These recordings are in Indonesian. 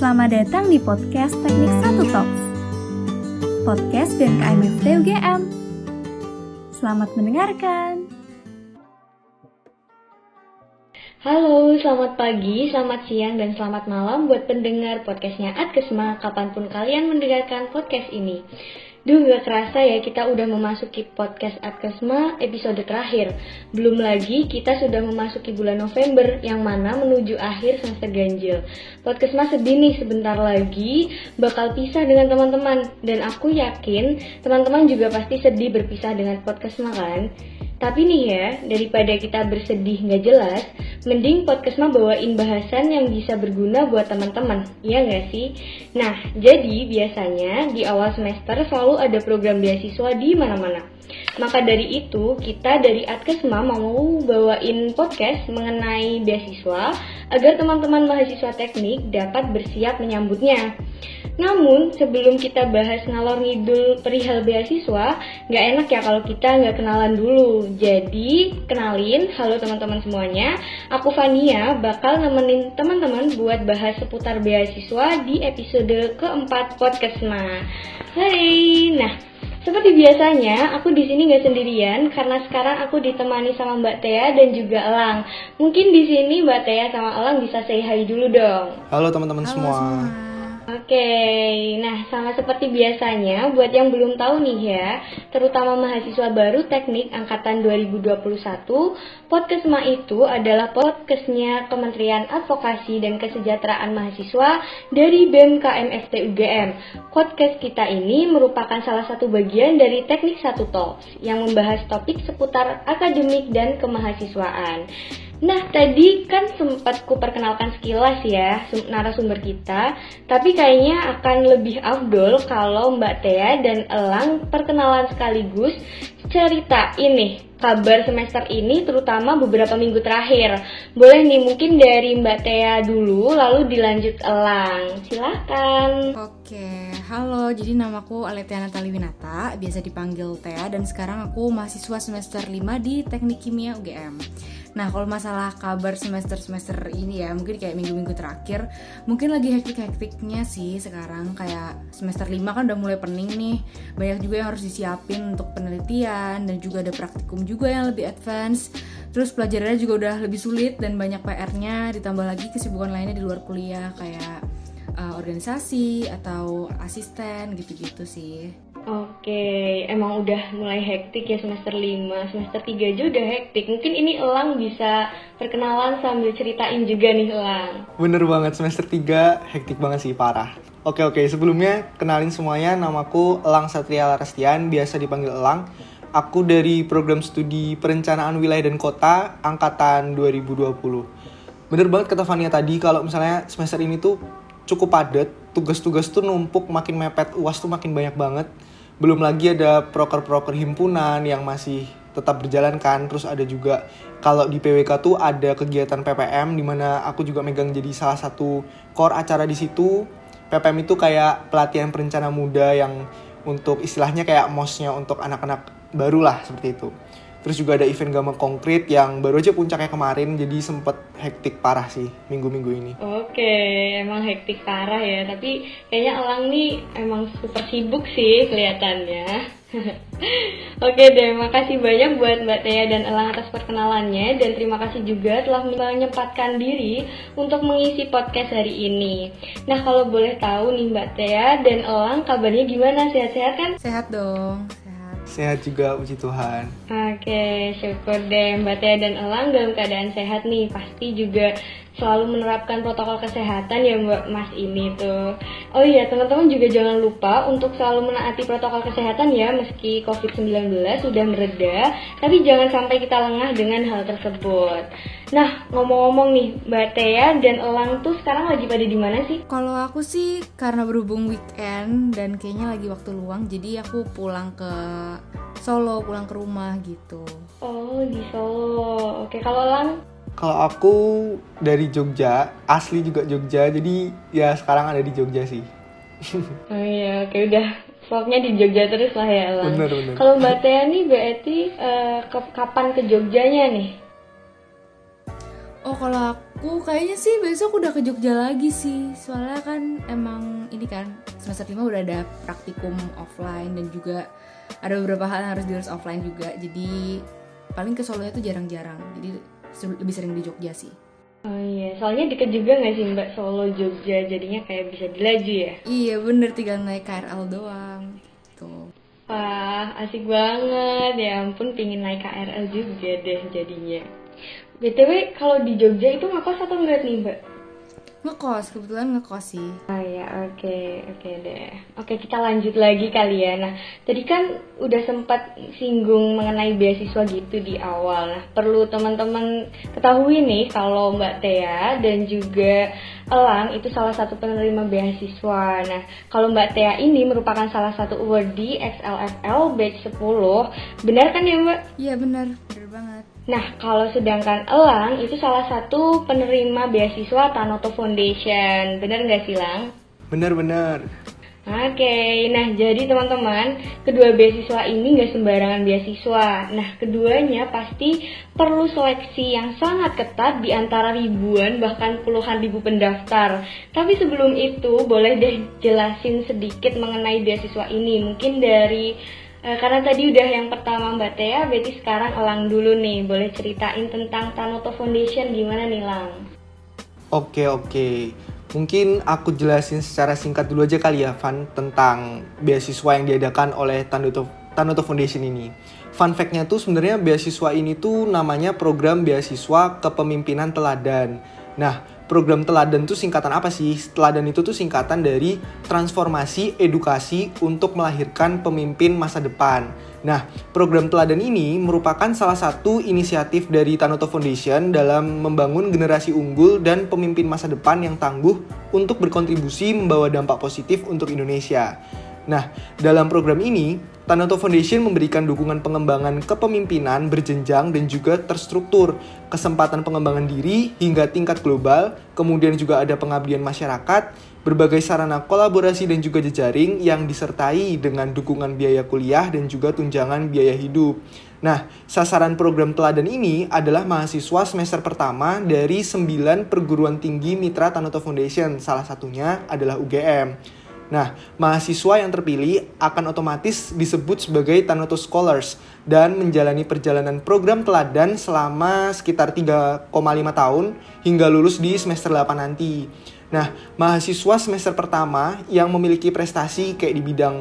Selamat datang di podcast Teknik Satu Talks, podcast BMKM FT UGM. Selamat mendengarkan. Halo, selamat pagi, selamat siang, dan selamat malam buat pendengar podcastnya Adkesma kapan pun kalian mendengarkan podcast ini. Duh gak kerasa ya kita udah memasuki podcast Adkesma episode terakhir. Belum lagi kita sudah memasuki bulan November yang mana menuju akhir semester ganjil. Podcastma sedih nih sebentar lagi bakal pisah dengan teman-teman. Dan aku yakin teman-teman juga pasti sedih berpisah dengan Podcastma kan tapi nih ya, daripada kita bersedih nggak jelas, mending podcast mah bawain bahasan yang bisa berguna buat teman-teman, iya nggak sih? Nah, jadi biasanya di awal semester selalu ada program beasiswa di mana-mana. Maka dari itu, kita dari Adkesma mau bawain podcast mengenai beasiswa agar teman-teman mahasiswa teknik dapat bersiap menyambutnya. Namun, sebelum kita bahas ngalor ngidul perihal beasiswa, nggak enak ya kalau kita nggak kenalan dulu. Jadi, kenalin, halo teman-teman semuanya. Aku Fania, bakal nemenin teman-teman buat bahas seputar beasiswa di episode keempat podcast Nah. Hai, nah seperti biasanya, aku di sini nggak sendirian karena sekarang aku ditemani sama Mbak Tea dan juga Elang. Mungkin di sini Mbak Tea sama Elang bisa say hi dulu dong. Halo teman-teman semua. semua. Oke, nah sama seperti biasanya, buat yang belum tahu nih ya, terutama mahasiswa baru teknik angkatan 2021, Podcastma itu adalah podcastnya Kementerian Advokasi dan Kesejahteraan Mahasiswa dari BMKM UGM. Podcast kita ini merupakan salah satu bagian dari Teknik Satu Talks yang membahas topik seputar akademik dan kemahasiswaan. Nah, tadi kan sempat ku perkenalkan sekilas ya narasumber kita, tapi kayaknya akan lebih afdol kalau Mbak Tea dan Elang perkenalan sekaligus cerita ini kabar semester ini terutama beberapa minggu terakhir. Boleh nih mungkin dari Mbak Tea dulu lalu dilanjut Elang. Silahkan. Oke, halo. Jadi namaku Aletia Natali Winata, biasa dipanggil Tea dan sekarang aku mahasiswa semester 5 di Teknik Kimia UGM. Nah, kalau masalah kabar semester-semester ini ya, mungkin kayak minggu-minggu terakhir, mungkin lagi hektik-hektiknya sih sekarang. Kayak semester 5 kan udah mulai pening nih. Banyak juga yang harus disiapin untuk penelitian dan juga ada praktikum juga yang lebih advance. Terus pelajarannya juga udah lebih sulit dan banyak PR-nya, ditambah lagi kesibukan lainnya di luar kuliah kayak uh, organisasi atau asisten gitu-gitu sih. Oke, emang udah mulai hektik ya semester 5, semester 3 aja udah hektik. Mungkin ini Elang bisa perkenalan sambil ceritain juga nih Elang. Bener banget, semester 3 hektik banget sih, parah. Oke oke, sebelumnya kenalin semuanya, namaku Elang Satria Larastian, biasa dipanggil Elang. Aku dari program studi perencanaan wilayah dan kota angkatan 2020. Bener banget kata Fania tadi, kalau misalnya semester ini tuh cukup padat, tugas-tugas tuh numpuk makin mepet, uas tuh makin banyak banget belum lagi ada proker-proker himpunan yang masih tetap berjalan kan terus ada juga kalau di PWK tuh ada kegiatan PPM di mana aku juga megang jadi salah satu core acara di situ PPM itu kayak pelatihan perencana muda yang untuk istilahnya kayak mosnya untuk anak-anak baru lah seperti itu Terus juga ada event gamma konkret yang baru aja puncaknya kemarin, jadi sempet hektik parah sih minggu-minggu ini. Oke, emang hektik parah ya, tapi kayaknya Elang nih emang super sibuk sih kelihatannya. Oke deh, makasih banyak buat Mbak Tia dan Elang atas perkenalannya dan terima kasih juga telah menyempatkan diri untuk mengisi podcast hari ini. Nah kalau boleh tahu nih Mbak Tia dan Elang kabarnya gimana? Sehat-sehat kan? Sehat dong. Sehat juga, puji Tuhan. Oke, syukur deh Mbak Tia dan Elang dalam keadaan sehat nih. Pasti juga selalu menerapkan protokol kesehatan ya Mbak Mas ini tuh. Oh iya, teman-teman juga jangan lupa untuk selalu menaati protokol kesehatan ya meski COVID-19 sudah mereda, tapi jangan sampai kita lengah dengan hal tersebut. Nah, ngomong-ngomong nih, Mbak Tia dan Elang tuh sekarang lagi pada di mana sih? Kalau aku sih karena berhubung weekend dan kayaknya lagi waktu luang, jadi aku pulang ke Solo, pulang ke rumah gitu. Oh, di Solo. Oke, kalau Elang? Kalau aku dari Jogja, asli juga Jogja, jadi ya sekarang ada di Jogja sih. oh iya, oke udah vlognya di Jogja terus lah ya Elang. Bener, bener. Kalau Mbak Tia nih berarti uh, ke, kapan ke Jogjanya nih? Oh kalau aku kayaknya sih besok udah ke Jogja lagi sih Soalnya kan emang ini kan semester 5 udah ada praktikum offline Dan juga ada beberapa hal yang harus diurus offline juga Jadi paling ke Solo itu jarang-jarang Jadi lebih sering di Jogja sih Oh iya, soalnya deket juga nggak sih Mbak Solo Jogja, jadinya kayak bisa dilaju ya? Iya bener, tinggal naik KRL doang Tuh Wah, asik banget. Ya ampun, pingin naik KRL juga deh jadinya. BTW, kalau di Jogja itu ngekos atau enggak nih, Mbak? Ngekos, kebetulan ngekos sih. Ah ya, oke, okay, oke okay deh. Oke, kita lanjut lagi kali ya. Nah, tadi kan udah sempat singgung mengenai beasiswa gitu di awal. Nah, perlu teman-teman ketahui nih kalau Mbak Tea dan juga Elang itu salah satu penerima beasiswa. Nah, kalau Mbak Tea ini merupakan salah satu awardee XLFL batch 10. Benar kan ya, Mbak? Iya, benar. Benar banget. Nah, kalau sedangkan Elang itu salah satu penerima beasiswa Tanoto Foundation. Bener nggak sih, Lang? Bener-bener. Oke, okay. nah jadi teman-teman, kedua beasiswa ini nggak sembarangan beasiswa. Nah, keduanya pasti perlu seleksi yang sangat ketat di antara ribuan bahkan puluhan ribu pendaftar. Tapi sebelum itu, boleh deh jelasin sedikit mengenai beasiswa ini. Mungkin dari Uh, karena tadi udah yang pertama Mbak Tea, berarti sekarang Elang dulu nih. Boleh ceritain tentang Tanoto Foundation gimana nih Lang? Oke oke, mungkin aku jelasin secara singkat dulu aja kali ya Van tentang beasiswa yang diadakan oleh Tanoto Tanoto Foundation ini. Fun fact-nya tuh sebenarnya beasiswa ini tuh namanya program beasiswa kepemimpinan teladan. Nah, program teladan itu singkatan apa sih? Teladan itu tuh singkatan dari transformasi edukasi untuk melahirkan pemimpin masa depan. Nah, program teladan ini merupakan salah satu inisiatif dari Tanoto Foundation dalam membangun generasi unggul dan pemimpin masa depan yang tangguh untuk berkontribusi membawa dampak positif untuk Indonesia. Nah, dalam program ini, Tanoto Foundation memberikan dukungan pengembangan kepemimpinan berjenjang dan juga terstruktur, kesempatan pengembangan diri hingga tingkat global, kemudian juga ada pengabdian masyarakat, berbagai sarana kolaborasi dan juga jejaring yang disertai dengan dukungan biaya kuliah dan juga tunjangan biaya hidup. Nah, sasaran program teladan ini adalah mahasiswa semester pertama dari 9 perguruan tinggi mitra Tanoto Foundation, salah satunya adalah UGM. Nah, mahasiswa yang terpilih akan otomatis disebut sebagai Tanoto Scholars dan menjalani perjalanan program teladan selama sekitar 3,5 tahun hingga lulus di semester 8 nanti. Nah, mahasiswa semester pertama yang memiliki prestasi kayak di bidang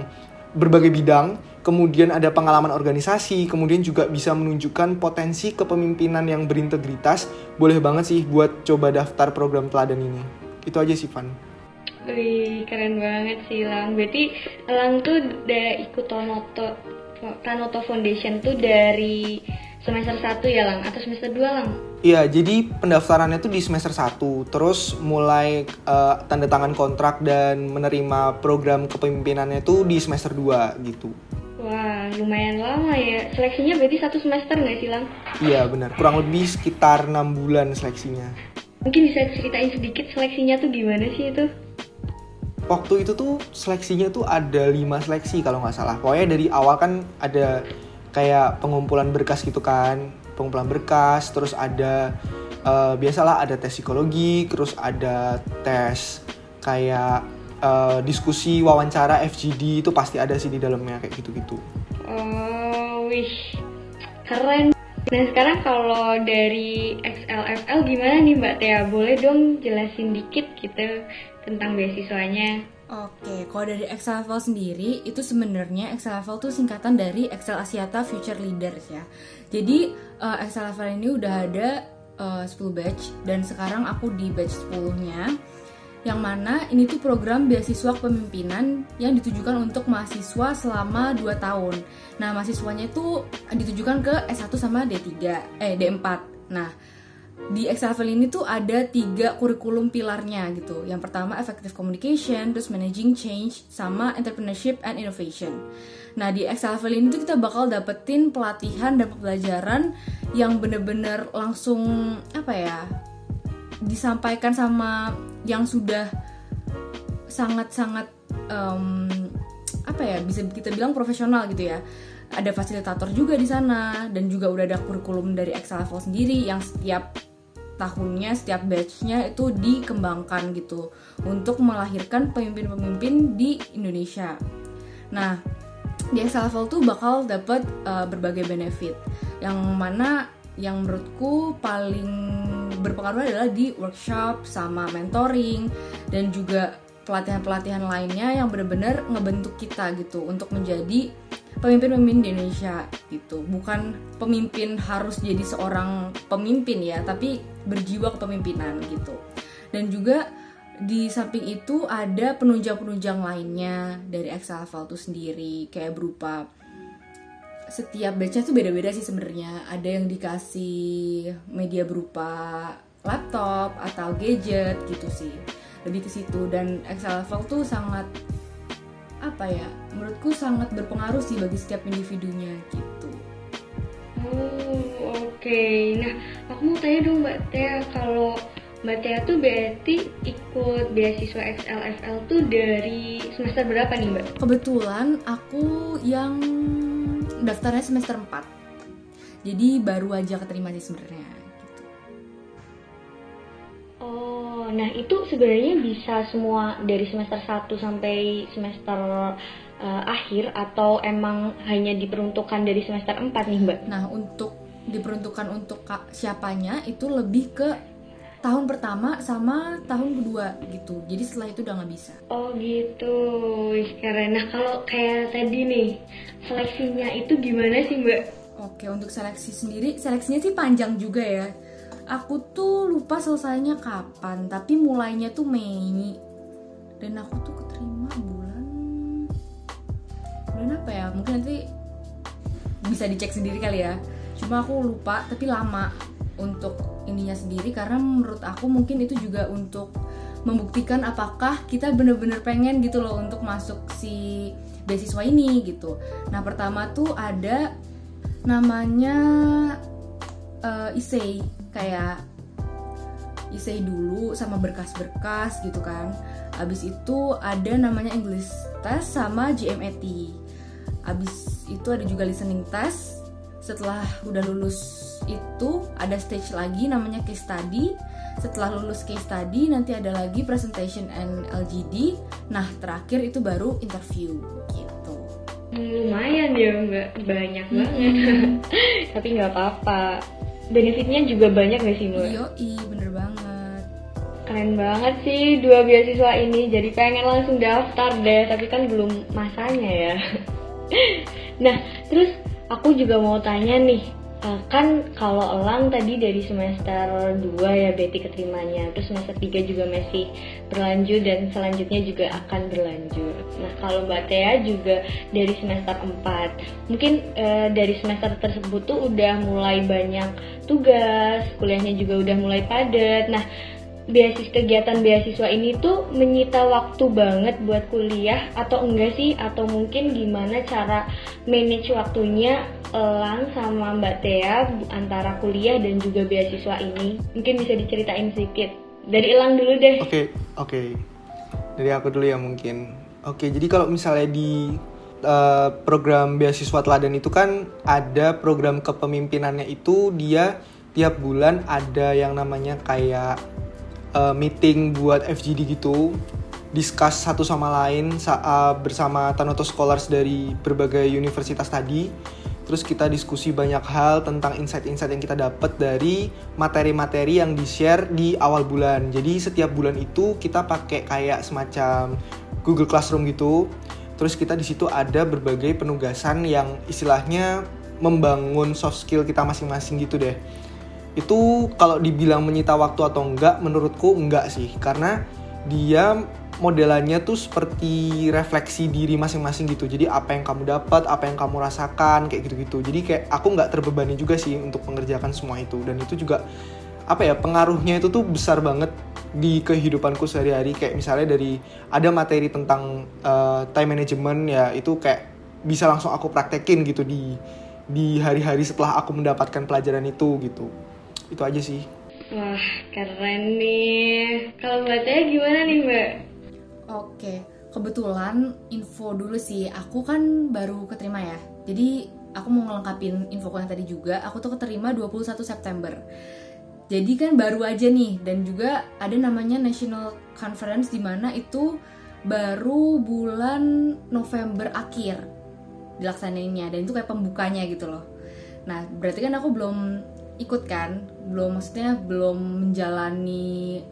berbagai bidang, kemudian ada pengalaman organisasi, kemudian juga bisa menunjukkan potensi kepemimpinan yang berintegritas, boleh banget sih buat coba daftar program teladan ini. Itu aja sih, Van. Wih, keren banget sih Lang. Berarti Lang tuh udah ikut Tanoto Tanoto Foundation tuh dari semester 1 ya Lang atau semester 2 Lang? Iya, jadi pendaftarannya tuh di semester 1, terus mulai uh, tanda tangan kontrak dan menerima program kepemimpinannya tuh di semester 2 gitu. Wah, lumayan lama ya. Seleksinya berarti satu semester nggak sih, Lang? Iya, benar. Kurang lebih sekitar 6 bulan seleksinya. Mungkin bisa ceritain sedikit seleksinya tuh gimana sih itu? Waktu itu tuh seleksinya tuh ada lima seleksi kalau nggak salah. Pokoknya dari awal kan ada kayak pengumpulan berkas gitu kan, pengumpulan berkas, terus ada uh, biasalah ada tes psikologi, terus ada tes kayak uh, diskusi wawancara FGD itu pasti ada sih di dalamnya kayak gitu-gitu. Oh, wish keren. Nah sekarang kalau dari XLFL gimana nih Mbak Tia? Boleh dong jelasin dikit gitu tentang beasiswanya. Oke, kalau dari Excel Level sendiri itu sebenarnya Excel Level tuh singkatan dari Excel Asiata Future Leaders ya. Jadi uh, Excel Level ini udah ada uh, 10 batch dan sekarang aku di batch 10-nya yang mana ini tuh program beasiswa kepemimpinan yang ditujukan untuk mahasiswa selama 2 tahun. Nah, mahasiswanya itu ditujukan ke S1 sama D3, eh D4. Nah, di Excel ini tuh ada tiga kurikulum pilarnya gitu. Yang pertama effective communication, terus managing change, sama entrepreneurship and innovation. Nah di Excel ini tuh kita bakal dapetin pelatihan dan pembelajaran yang bener-bener langsung apa ya disampaikan sama yang sudah sangat-sangat um, apa ya bisa kita bilang profesional gitu ya ada fasilitator juga di sana dan juga udah ada kurikulum dari Excel Level sendiri yang setiap tahunnya setiap batchnya itu dikembangkan gitu untuk melahirkan pemimpin-pemimpin di Indonesia. Nah, di Excel level tuh bakal dapat uh, berbagai benefit yang mana yang menurutku paling berpengaruh adalah di workshop sama mentoring dan juga pelatihan-pelatihan lainnya yang benar-benar ngebentuk kita gitu untuk menjadi pemimpin-pemimpin di Indonesia gitu. Bukan pemimpin harus jadi seorang pemimpin ya tapi berjiwa kepemimpinan gitu. Dan juga di samping itu ada penunjang-penunjang lainnya dari Excel itu sendiri kayak berupa setiap batchnya tuh beda-beda sih sebenarnya ada yang dikasih media berupa laptop atau gadget gitu sih lebih ke situ dan Excel level tuh sangat apa ya menurutku sangat berpengaruh sih bagi setiap individunya gitu. Oh oke, okay. nah aku mau tanya dong Mbak Tia kalau Mbak Tia tuh berarti ikut beasiswa XLFL tuh dari semester berapa nih Mbak? Kebetulan aku yang daftarnya semester 4 Jadi baru aja keterima sih sebenarnya nah itu sebenarnya bisa semua dari semester 1 sampai semester uh, akhir atau emang hanya diperuntukkan dari semester 4 nih Mbak? Nah, untuk diperuntukkan untuk siapanya itu lebih ke tahun pertama sama tahun kedua gitu. Jadi setelah itu udah nggak bisa. Oh gitu. Keren. Nah kalau kayak tadi nih seleksinya itu gimana sih mbak? Oke untuk seleksi sendiri seleksinya sih panjang juga ya. Aku tuh lupa selesainya kapan tapi mulainya tuh Mei. Dan aku tuh keterima bulan bulan apa ya? Mungkin nanti bisa dicek sendiri kali ya. Cuma aku lupa tapi lama untuk ininya sendiri karena menurut aku mungkin itu juga untuk membuktikan apakah kita bener-bener pengen gitu loh untuk masuk si beasiswa ini gitu. Nah pertama tuh ada namanya uh, isei kayak isei dulu sama berkas-berkas gitu kan abis itu ada namanya English test sama GMAT abis itu ada juga listening test setelah udah lulus itu ada stage lagi namanya case study. Setelah lulus case study nanti ada lagi presentation and LGD nah terakhir itu baru interview gitu. Lumayan ya mbak banyak banget. Tapi nggak apa-apa. Benefitnya juga banyak gak sih mbak? Iya, bener banget. Keren banget sih dua beasiswa ini, jadi pengen langsung daftar deh, tapi kan belum masanya ya. nah, terus aku juga mau tanya nih, uh, kan kalau Elang tadi dari semester 2 ya Betty keterimanya terus semester 3 juga masih berlanjut dan selanjutnya juga akan berlanjut. Nah kalau Mbak Tea juga dari semester 4 mungkin uh, dari semester tersebut tuh udah mulai banyak tugas kuliahnya juga udah mulai padat. Nah beasiswa kegiatan beasiswa ini tuh menyita waktu banget buat kuliah atau enggak sih? Atau mungkin gimana cara manage waktunya Elang sama Mbak Tia antara kuliah dan juga beasiswa ini? Mungkin bisa diceritain sedikit. Dari Elang dulu deh. Oke okay, oke. Okay. dari aku dulu ya mungkin. Oke okay, jadi kalau misalnya di uh, program beasiswa teladan itu kan ada program kepemimpinannya itu dia tiap bulan ada yang namanya kayak uh, meeting buat FGD gitu discuss satu sama lain saat uh, bersama Tanoto Scholars dari berbagai universitas tadi. Terus kita diskusi banyak hal tentang insight-insight yang kita dapat dari materi-materi yang di-share di awal bulan. Jadi setiap bulan itu kita pakai kayak semacam Google Classroom gitu. Terus kita di situ ada berbagai penugasan yang istilahnya membangun soft skill kita masing-masing gitu deh itu kalau dibilang menyita waktu atau enggak menurutku enggak sih. Karena dia modelannya tuh seperti refleksi diri masing-masing gitu. Jadi apa yang kamu dapat apa yang kamu rasakan kayak gitu-gitu. Jadi kayak aku nggak terbebani juga sih untuk mengerjakan semua itu. Dan itu juga apa ya pengaruhnya itu tuh besar banget di kehidupanku sehari-hari. Kayak misalnya dari ada materi tentang uh, time management ya itu kayak bisa langsung aku praktekin gitu di di hari-hari setelah aku mendapatkan pelajaran itu gitu itu aja sih. Wah keren nih. Kalau mbak Teh gimana nih mbak? Oke kebetulan info dulu sih. Aku kan baru keterima ya. Jadi aku mau ngelengkapin info yang tadi juga. Aku tuh keterima 21 September. Jadi kan baru aja nih. Dan juga ada namanya national conference di mana itu baru bulan November akhir dilaksanainnya. Dan itu kayak pembukanya gitu loh. Nah berarti kan aku belum ikut kan belum maksudnya belum menjalani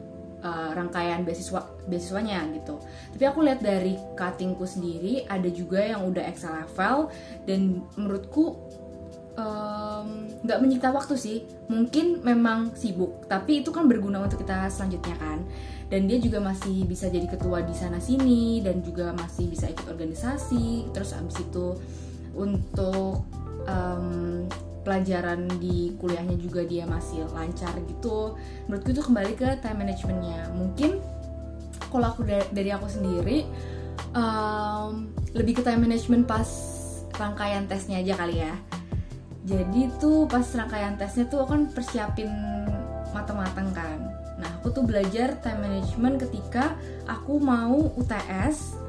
uh, rangkaian beasiswa beasiswanya gitu. Tapi aku lihat dari cuttingku sendiri ada juga yang udah excel level dan menurutku nggak um, menyita waktu sih. Mungkin memang sibuk tapi itu kan berguna untuk kita selanjutnya kan. Dan dia juga masih bisa jadi ketua di sana sini dan juga masih bisa ikut organisasi. Terus abis itu untuk um, pelajaran di kuliahnya juga dia masih lancar gitu menurutku itu kembali ke time managementnya. Mungkin kalau aku dari, dari aku sendiri um, lebih ke time management pas rangkaian tesnya aja kali ya. Jadi tuh pas rangkaian tesnya tuh kan persiapin matang-matang kan. Nah aku tuh belajar time management ketika aku mau UTS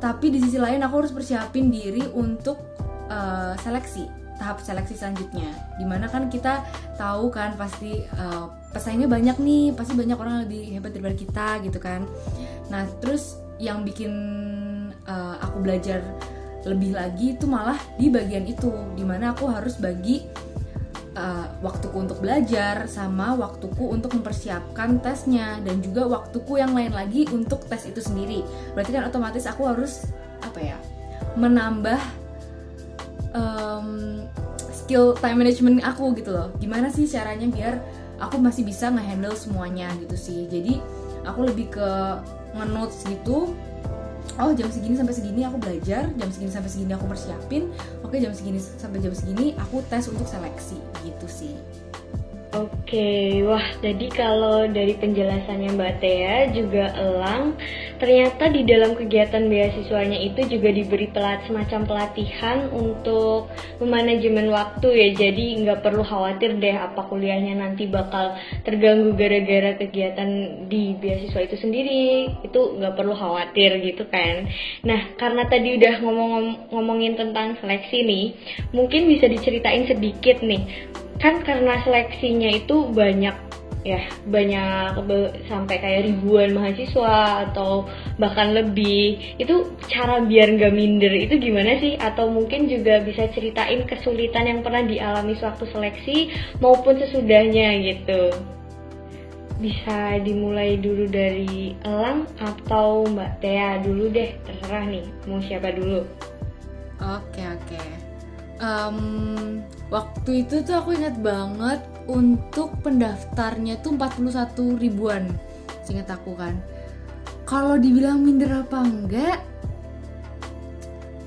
tapi di sisi lain aku harus persiapin diri untuk uh, seleksi tahap seleksi selanjutnya. Di mana kan kita tahu kan pasti uh, pesaingnya banyak nih pasti banyak orang lebih hebat daripada kita gitu kan. Nah terus yang bikin uh, aku belajar lebih lagi itu malah di bagian itu. Di mana aku harus bagi uh, waktuku untuk belajar sama waktuku untuk mempersiapkan tesnya dan juga waktuku yang lain lagi untuk tes itu sendiri. Berarti kan otomatis aku harus apa ya menambah um, skill time management aku gitu loh. Gimana sih caranya biar aku masih bisa ngehandle semuanya gitu sih. Jadi aku lebih ke ngenotes gitu. Oh jam segini sampai segini aku belajar jam segini sampai segini aku persiapin. Oke jam segini sampai jam segini aku tes untuk seleksi gitu sih Oke, wah jadi kalau dari penjelasannya Mbak Tia juga Elang ternyata di dalam kegiatan beasiswanya itu juga diberi pelat semacam pelatihan untuk memanajemen waktu ya. Jadi nggak perlu khawatir deh apa kuliahnya nanti bakal terganggu gara-gara kegiatan di beasiswa itu sendiri. Itu nggak perlu khawatir gitu kan. Nah karena tadi udah ngomong ngomongin tentang seleksi nih, mungkin bisa diceritain sedikit nih kan karena seleksinya itu banyak ya banyak sampai kayak ribuan mahasiswa atau bahkan lebih. Itu cara biar nggak minder itu gimana sih? Atau mungkin juga bisa ceritain kesulitan yang pernah dialami sewaktu seleksi maupun sesudahnya gitu? Bisa dimulai dulu dari Elang atau Mbak Tea dulu deh terserah nih mau siapa dulu? Oke oke. Um, waktu itu tuh aku ingat banget untuk pendaftarnya tuh 41 ribuan singkat aku kan. Kalau dibilang minder apa enggak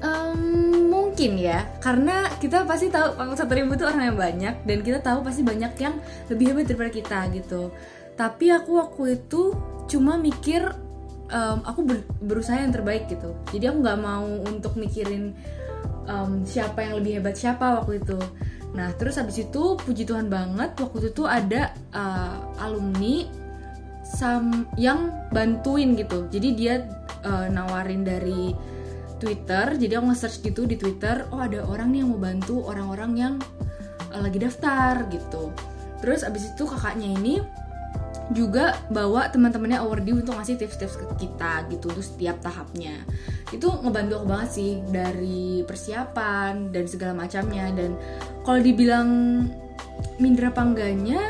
um, mungkin ya. Karena kita pasti tahu 41 ribu itu orang yang banyak dan kita tahu pasti banyak yang lebih hebat daripada kita gitu. Tapi aku waktu itu cuma mikir um, aku ber berusaha yang terbaik gitu. Jadi aku nggak mau untuk mikirin um, siapa yang lebih hebat siapa waktu itu nah terus habis itu puji Tuhan banget waktu itu tuh ada uh, alumni sam yang bantuin gitu. Jadi dia uh, nawarin dari Twitter jadi aku nge-search gitu di Twitter oh ada orang nih yang mau bantu orang-orang yang uh, lagi daftar gitu. Terus abis itu kakaknya ini juga bawa teman-temannya awardee untuk ngasih tips-tips ke kita gitu untuk setiap tahapnya. Itu ngebantu aku banget sih dari persiapan dan segala macamnya. Dan kalau dibilang minder apa enggaknya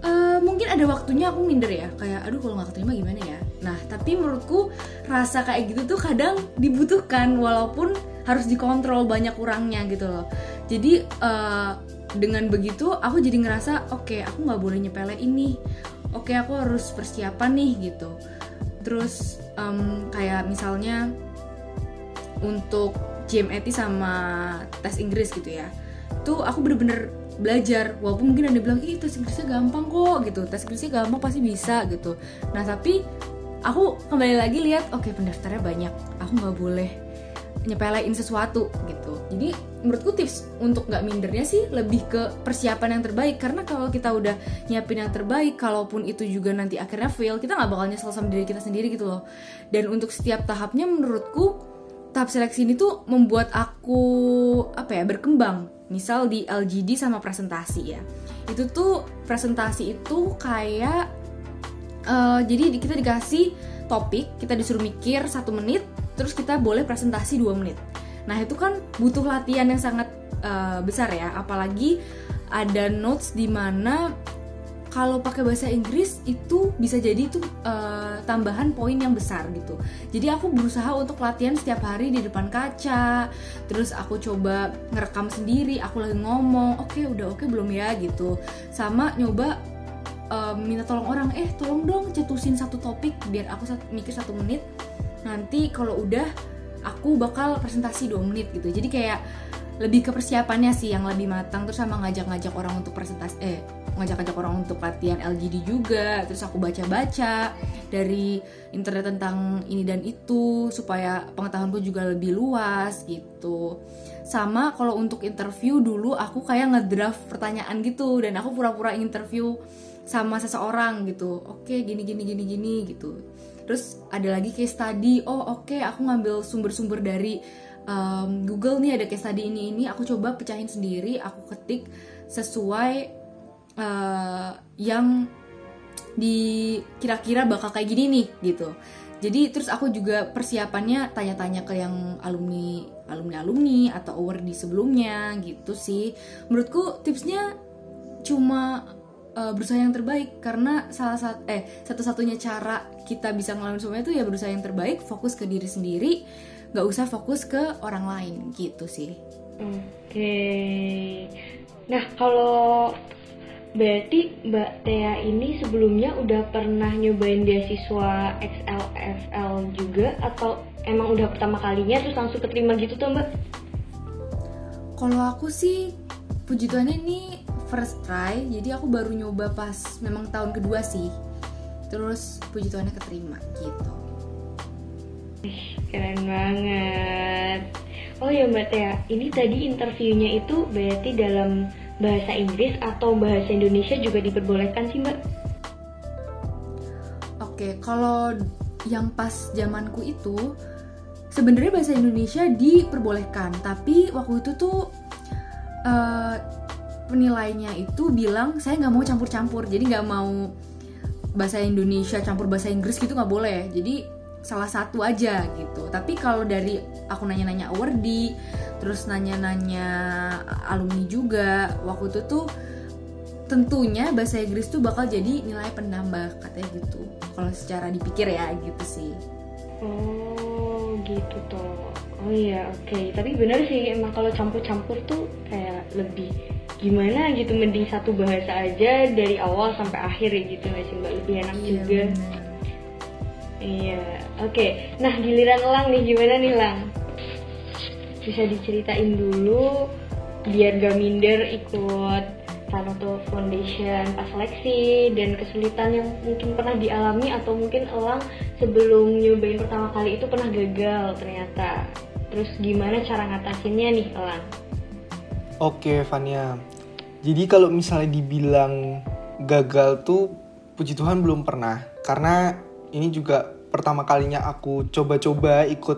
uh, mungkin ada waktunya aku minder ya. Kayak aduh kalau nggak keterima gimana ya? Nah tapi menurutku rasa kayak gitu tuh kadang dibutuhkan walaupun harus dikontrol banyak kurangnya gitu loh. Jadi uh, dengan begitu aku jadi ngerasa oke okay, aku nggak boleh nyepele ini. Oke okay, aku harus persiapan nih gitu. Terus um, kayak misalnya untuk GMAT sama tes Inggris gitu ya tuh aku bener-bener belajar. Walaupun mungkin ada bilang ih tes Inggrisnya gampang kok gitu. Tes Inggrisnya gampang pasti bisa gitu. Nah tapi aku kembali lagi lihat oke okay, pendaftarnya banyak. Aku nggak boleh nyepelein sesuatu gitu. Jadi menurutku tips untuk nggak mindernya sih lebih ke persiapan yang terbaik. Karena kalau kita udah nyiapin yang terbaik kalaupun itu juga nanti akhirnya fail kita nggak bakal nyesel sama diri kita sendiri gitu loh. Dan untuk setiap tahapnya menurutku tahap seleksi ini tuh membuat aku apa ya berkembang. Misal di LGD sama presentasi ya. Itu tuh presentasi itu kayak uh, jadi kita dikasih topik kita disuruh mikir satu menit terus kita boleh presentasi dua menit nah itu kan butuh latihan yang sangat uh, besar ya apalagi ada notes di mana kalau pakai bahasa Inggris itu bisa jadi itu uh, tambahan poin yang besar gitu. Jadi aku berusaha untuk latihan setiap hari di depan kaca. Terus aku coba ngerekam sendiri, aku lagi ngomong, oke okay, udah oke okay, belum ya gitu. Sama nyoba uh, minta tolong orang, eh tolong dong cetusin satu topik biar aku mikir satu menit. Nanti kalau udah aku bakal presentasi dua menit gitu. Jadi kayak lebih ke persiapannya sih yang lebih matang terus sama ngajak-ngajak orang untuk presentasi eh ngajak-ngajak orang untuk latihan LGD juga terus aku baca-baca dari internet tentang ini dan itu supaya pengetahuanku juga lebih luas gitu. Sama kalau untuk interview dulu aku kayak ngedraft pertanyaan gitu dan aku pura-pura interview sama seseorang gitu. Oke gini gini gini gini gitu terus ada lagi case study oh oke okay, aku ngambil sumber-sumber dari um, Google nih ada case study ini ini aku coba pecahin sendiri aku ketik sesuai uh, yang di kira-kira bakal kayak gini nih gitu. Jadi terus aku juga persiapannya tanya-tanya ke yang alumni alumni alumni atau award di sebelumnya gitu sih. Menurutku tipsnya cuma uh, berusaha yang terbaik. Karena salah satu eh satu-satunya cara kita bisa ngelakuin semuanya itu ya berusaha yang terbaik fokus ke diri sendiri nggak usah fokus ke orang lain gitu sih. Oke. Nah kalau berarti Mbak Tea ini sebelumnya udah pernah nyobain beasiswa XLFL juga? Atau emang udah pertama kalinya terus langsung keterima gitu tuh Mbak? Kalau aku sih puji Tuhan ini first try, jadi aku baru nyoba pas memang tahun kedua sih. Terus puji Tuhannya keterima gitu. Keren banget. Oh ya Mbak Tia, ini tadi interviewnya itu berarti dalam bahasa Inggris atau bahasa Indonesia juga diperbolehkan sih Mbak? Oke, kalau yang pas zamanku itu sebenarnya bahasa Indonesia diperbolehkan, tapi waktu itu tuh uh, penilainya itu bilang saya nggak mau campur-campur, jadi nggak mau bahasa Indonesia campur bahasa Inggris gitu nggak boleh. Jadi salah satu aja gitu. Tapi kalau dari aku nanya-nanya awardi terus nanya-nanya alumni juga waktu itu tuh tentunya bahasa Inggris tuh bakal jadi nilai penambah katanya gitu. Kalau secara dipikir ya gitu sih. Oh gitu toh. Oh iya oke. Okay. tapi bener sih emang kalau campur-campur tuh kayak lebih gimana gitu mending satu bahasa aja dari awal sampai akhir ya gitu nggak sih mbak lebih enak iya, juga bener Iya, oke. Okay. Nah, giliran Lang nih, gimana nih Lang? Bisa diceritain dulu biar gak minder ikut Tanoto Foundation pas seleksi dan kesulitan yang mungkin pernah dialami atau mungkin Elang sebelum nyobain pertama kali itu pernah gagal ternyata. Terus gimana cara ngatasinnya nih Elang? Oke, Fania. Jadi kalau misalnya dibilang gagal tuh puji Tuhan belum pernah karena ini juga pertama kalinya aku coba-coba ikut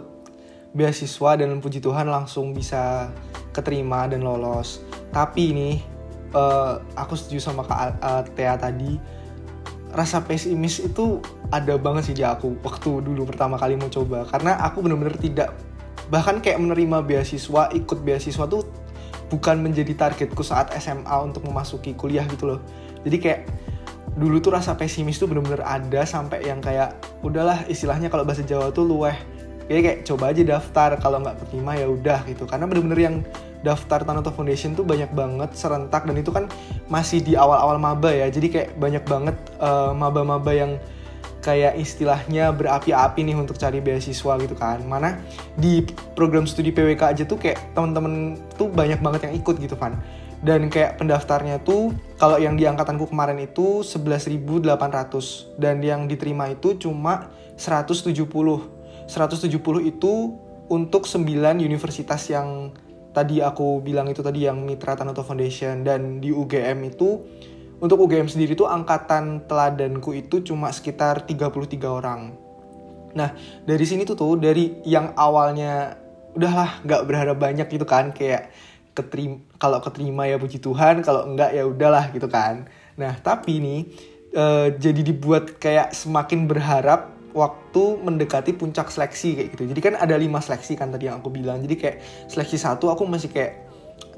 beasiswa dan puji Tuhan langsung bisa keterima dan lolos. Tapi ini uh, aku setuju sama Kak uh, Tea tadi rasa pesimis itu ada banget sih di aku waktu dulu pertama kali mau coba karena aku bener-bener tidak bahkan kayak menerima beasiswa ikut beasiswa tuh bukan menjadi targetku saat SMA untuk memasuki kuliah gitu loh. Jadi kayak dulu tuh rasa pesimis tuh bener-bener ada sampai yang kayak udahlah istilahnya kalau bahasa Jawa tuh luweh. Kayak kayak coba aja daftar kalau nggak terima ya udah gitu. Karena bener-bener yang daftar Tanoto Foundation tuh banyak banget serentak dan itu kan masih di awal-awal maba ya. Jadi kayak banyak banget uh, maba-maba yang kayak istilahnya berapi-api nih untuk cari beasiswa gitu kan. Mana di program studi PWK aja tuh kayak temen-temen tuh banyak banget yang ikut gitu kan dan kayak pendaftarnya tuh kalau yang di angkatanku kemarin itu 11.800 dan yang diterima itu cuma 170 170 itu untuk 9 universitas yang tadi aku bilang itu tadi yang Mitra Tanoto Foundation. Dan di UGM itu untuk UGM sendiri tuh angkatan teladanku itu cuma sekitar 33 orang. Nah, dari sini tuh tuh dari yang awalnya udahlah nggak berharap banyak gitu kan kayak keterima kalau keterima ya puji Tuhan kalau enggak ya udahlah gitu kan. Nah tapi nih uh, jadi dibuat kayak semakin berharap waktu mendekati puncak seleksi kayak gitu. Jadi kan ada lima seleksi kan tadi yang aku bilang. Jadi kayak seleksi satu aku masih kayak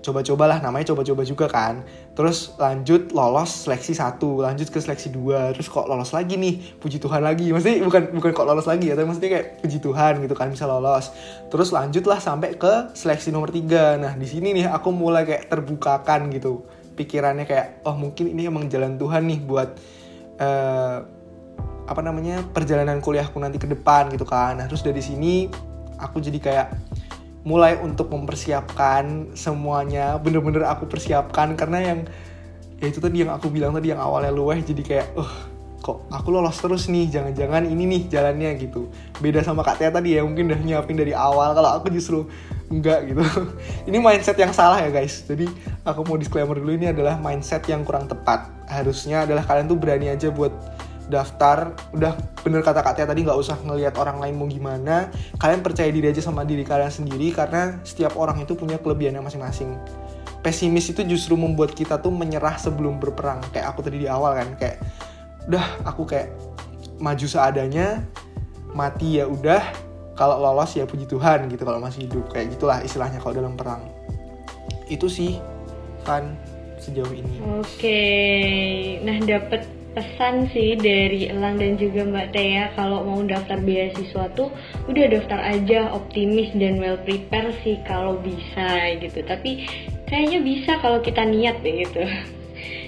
coba-cobalah namanya coba-coba juga kan. Terus lanjut lolos seleksi satu lanjut ke seleksi dua. Terus kok lolos lagi nih? Puji Tuhan lagi. Maksudnya bukan bukan kok lolos lagi ya tapi maksudnya kayak puji Tuhan gitu kan bisa lolos. Terus lanjutlah sampai ke seleksi nomor tiga. Nah di sini nih aku mulai kayak terbukakan gitu pikirannya kayak oh mungkin ini emang jalan Tuhan nih buat uh, apa namanya perjalanan kuliahku nanti ke depan gitu kan. Nah terus dari sini aku jadi kayak mulai untuk mempersiapkan semuanya bener-bener aku persiapkan karena yang ya itu tadi yang aku bilang tadi yang awalnya luweh jadi kayak uh kok aku lolos terus nih? Jangan-jangan ini nih jalannya gitu. Beda sama kak Tia tadi ya mungkin udah nyiapin dari awal kalau aku justru enggak gitu. Ini mindset yang salah ya guys. Jadi aku mau disclaimer dulu ini adalah mindset yang kurang tepat. Harusnya adalah kalian tuh berani aja buat daftar udah bener kata Kak Tia tadi nggak usah ngelihat orang lain mau gimana. Kalian percaya diri aja sama diri kalian sendiri karena setiap orang itu punya kelebihannya masing-masing. Pesimis itu justru membuat kita tuh menyerah sebelum berperang. Kayak aku tadi di awal kan kayak udah aku kayak maju seadanya mati ya udah kalau lolos ya puji Tuhan gitu kalau masih hidup. Kayak gitulah istilahnya kalau dalam perang. Itu sih kan sejauh ini. Oke. Nah dapet pesan sih dari Elang dan juga Mbak Tia kalau mau daftar beasiswa tuh udah daftar aja optimis dan well prepare sih kalau bisa gitu. Tapi kayaknya bisa kalau kita niat deh gitu.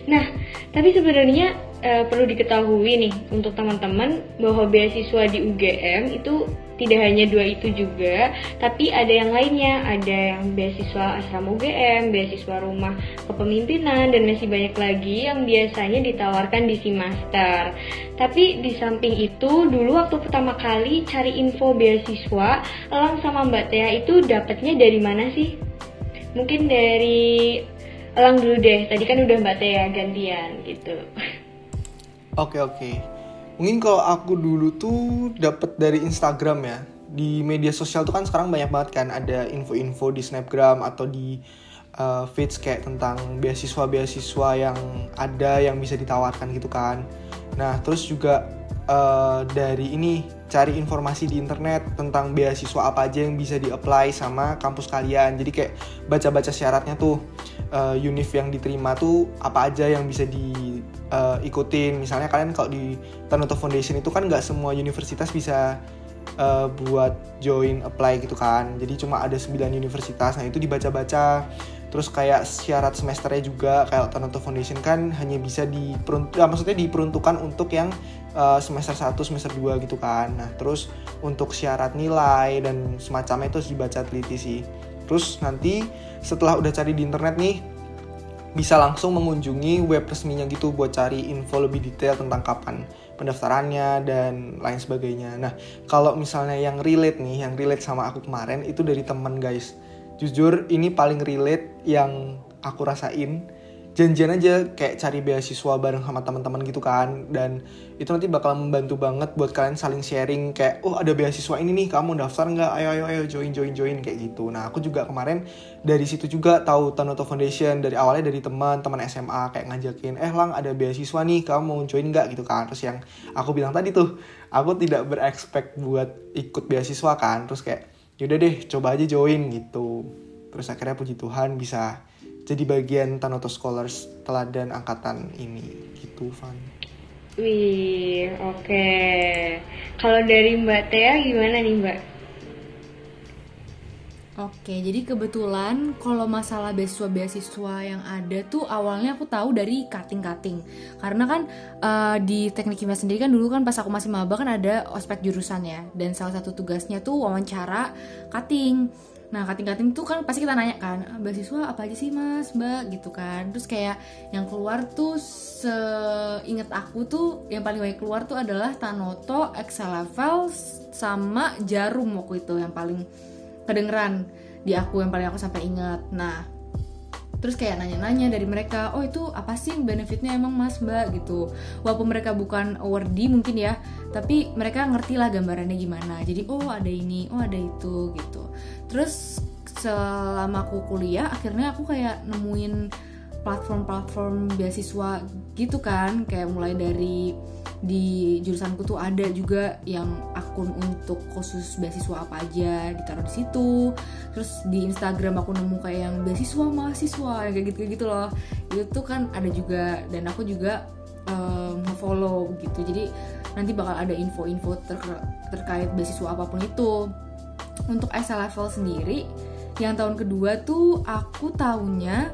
Nah tapi sebenarnya e, perlu diketahui nih untuk teman-teman bahwa beasiswa di UGM itu tidak hanya dua itu juga, tapi ada yang lainnya, ada yang beasiswa asrama UGM, beasiswa rumah kepemimpinan, dan masih banyak lagi yang biasanya ditawarkan di Simaster. Tapi di samping itu, dulu waktu pertama kali cari info beasiswa, Elang sama Mbak Tia itu dapatnya dari mana sih? Mungkin dari Elang dulu deh, tadi kan udah Mbak Tia gantian gitu. Oke oke mungkin kalau aku dulu tuh dapat dari Instagram ya. Di media sosial tuh kan sekarang banyak banget kan. Ada info-info di Snapgram atau di uh, feeds kayak tentang beasiswa-beasiswa yang ada yang bisa ditawarkan gitu kan. Nah terus juga uh, dari ini cari informasi di internet tentang beasiswa apa aja yang bisa di-apply sama kampus kalian. Jadi kayak baca-baca syaratnya tuh uh, univ yang diterima tuh apa aja yang bisa di uh, ikutin. Misalnya kalian kalau di Tanoto Foundation itu kan nggak semua universitas bisa uh, buat join apply gitu kan. Jadi cuma ada 9 universitas. Nah itu dibaca-baca. Terus kayak syarat semesternya juga kayak Tanoto Foundation kan hanya bisa diperuntuk ya, maksudnya diperuntukkan untuk yang uh, semester 1 semester 2 gitu kan. Nah terus untuk syarat nilai dan semacamnya itu harus dibaca teliti sih. Terus nanti setelah udah cari di internet nih bisa langsung mengunjungi web resminya gitu buat cari info lebih detail tentang kapan pendaftarannya dan lain sebagainya. Nah, kalau misalnya yang relate nih, yang relate sama aku kemarin itu dari temen guys. Jujur ini paling relate yang aku rasain janjian aja kayak cari beasiswa bareng sama teman-teman gitu kan. Dan itu nanti bakal membantu banget buat kalian saling sharing kayak oh ada beasiswa ini nih kamu daftar nggak? Ayo ayo ayo join join join kayak gitu. Nah aku juga kemarin dari situ juga tahu Tanoto Foundation dari awalnya dari teman teman SMA kayak ngajakin eh lang ada beasiswa nih kamu mau join nggak? Gitu kan. Terus yang aku bilang tadi tuh aku tidak berekspek buat ikut beasiswa kan. Terus kayak yaudah deh coba aja join gitu. Terus akhirnya puji Tuhan bisa jadi bagian Tanoto Scholars teladan angkatan ini gitu Van. Wih, oke. Okay. Kalau dari Mbak Tia gimana nih Mbak? Oke, jadi kebetulan kalau masalah beasiswa-beasiswa yang ada tuh awalnya aku tahu dari cutting-cutting. Karena kan uh, di teknik kimia sendiri kan dulu kan pas aku masih maba kan ada ospek jurusannya dan salah satu tugasnya tuh wawancara cutting. Nah kating-kating tuh kan pasti kita nanya kan ah, beasiswa apa aja sih mas? Mbak gitu kan. Terus kayak yang keluar tuh seinget aku tuh yang paling banyak keluar tuh adalah Tanoto, Excel Level sama Jarum waktu itu yang paling kedengeran di aku yang paling aku sampai ingat. Nah terus kayak nanya-nanya dari mereka oh itu apa sih benefitnya emang mas mbak? Gitu. Walaupun mereka bukan awardee mungkin ya tapi mereka ngerti lah gambarannya gimana. Jadi oh ada ini oh ada itu gitu. Terus selama aku kuliah akhirnya aku kayak nemuin platform-platform beasiswa gitu kan. Kayak mulai dari di jurusanku tuh ada juga yang akun untuk khusus beasiswa apa aja ditaruh di situ. Terus di Instagram aku nemu kayak yang beasiswa mahasiswa kayak gitu gitu loh. Itu tuh kan ada juga dan aku juga um, follow gitu. Jadi nanti bakal ada info-info ter terkait beasiswa apa pun itu. Untuk SL level sendiri yang tahun kedua tuh aku tahunya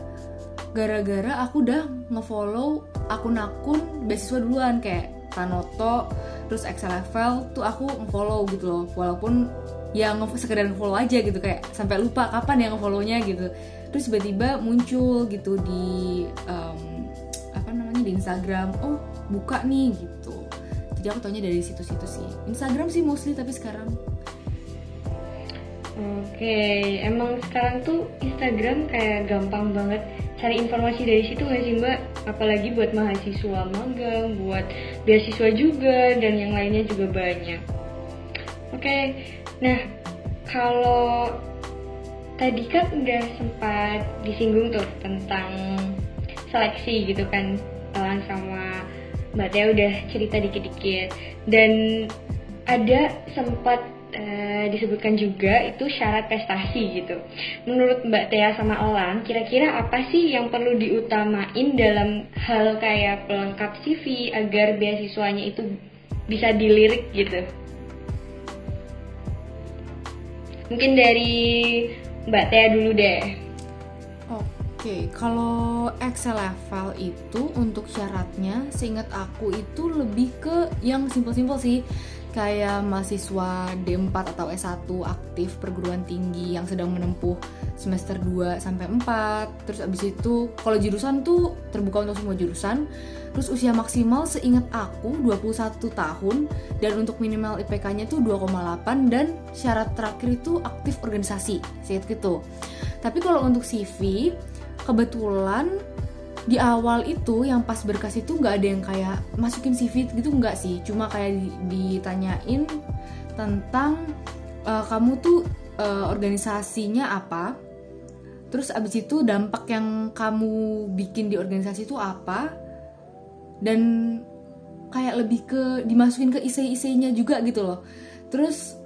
gara-gara aku udah ngefollow akun-akun beasiswa duluan. Kayak Tanoto terus Excel level tuh aku ngefollow gitu loh. Walaupun ya sekedar ngefollow aja gitu kayak sampai lupa kapan yang ngefollownya gitu. Terus tiba-tiba muncul gitu di um, apa namanya di Instagram. Oh buka nih gitu. Jadi aku taunya dari situ-situ sih. Instagram sih mostly tapi sekarang. Oke, emang sekarang tuh Instagram kayak gampang banget cari informasi dari situ nggak sih mbak? Apalagi buat mahasiswa magang, buat beasiswa juga dan yang lainnya juga banyak. Oke, nah kalau tadi kan udah sempat disinggung tuh tentang seleksi gitu kan, Elang sama Mbak Tia udah cerita dikit-dikit dan ada sempat Eh, disebutkan juga itu syarat prestasi gitu. Menurut Mbak Tia sama Elang, kira-kira apa sih yang perlu diutamain dalam hal kayak pelengkap CV agar beasiswanya itu bisa dilirik gitu? Mungkin dari Mbak Tia dulu deh. Oke, kalau Excel level itu untuk syaratnya, seingat aku itu lebih ke yang simpel-simpel sih kayak mahasiswa D4 atau S1 aktif perguruan tinggi yang sedang menempuh semester 2 sampai 4. Terus abis itu kalau jurusan tuh terbuka untuk semua jurusan. Terus usia maksimal seingat aku 21 tahun dan untuk minimal IPK-nya tuh 2,8 dan syarat terakhir itu aktif organisasi. Seingat gitu. Tapi kalau untuk CV kebetulan di awal itu yang pas berkas itu nggak ada yang kayak masukin CV gitu nggak sih. Cuma kayak ditanyain tentang uh, kamu tuh uh, organisasinya apa terus abis itu dampak yang kamu bikin di organisasi itu apa dan kayak lebih ke dimasukin ke isi-isinya juga gitu loh. Terus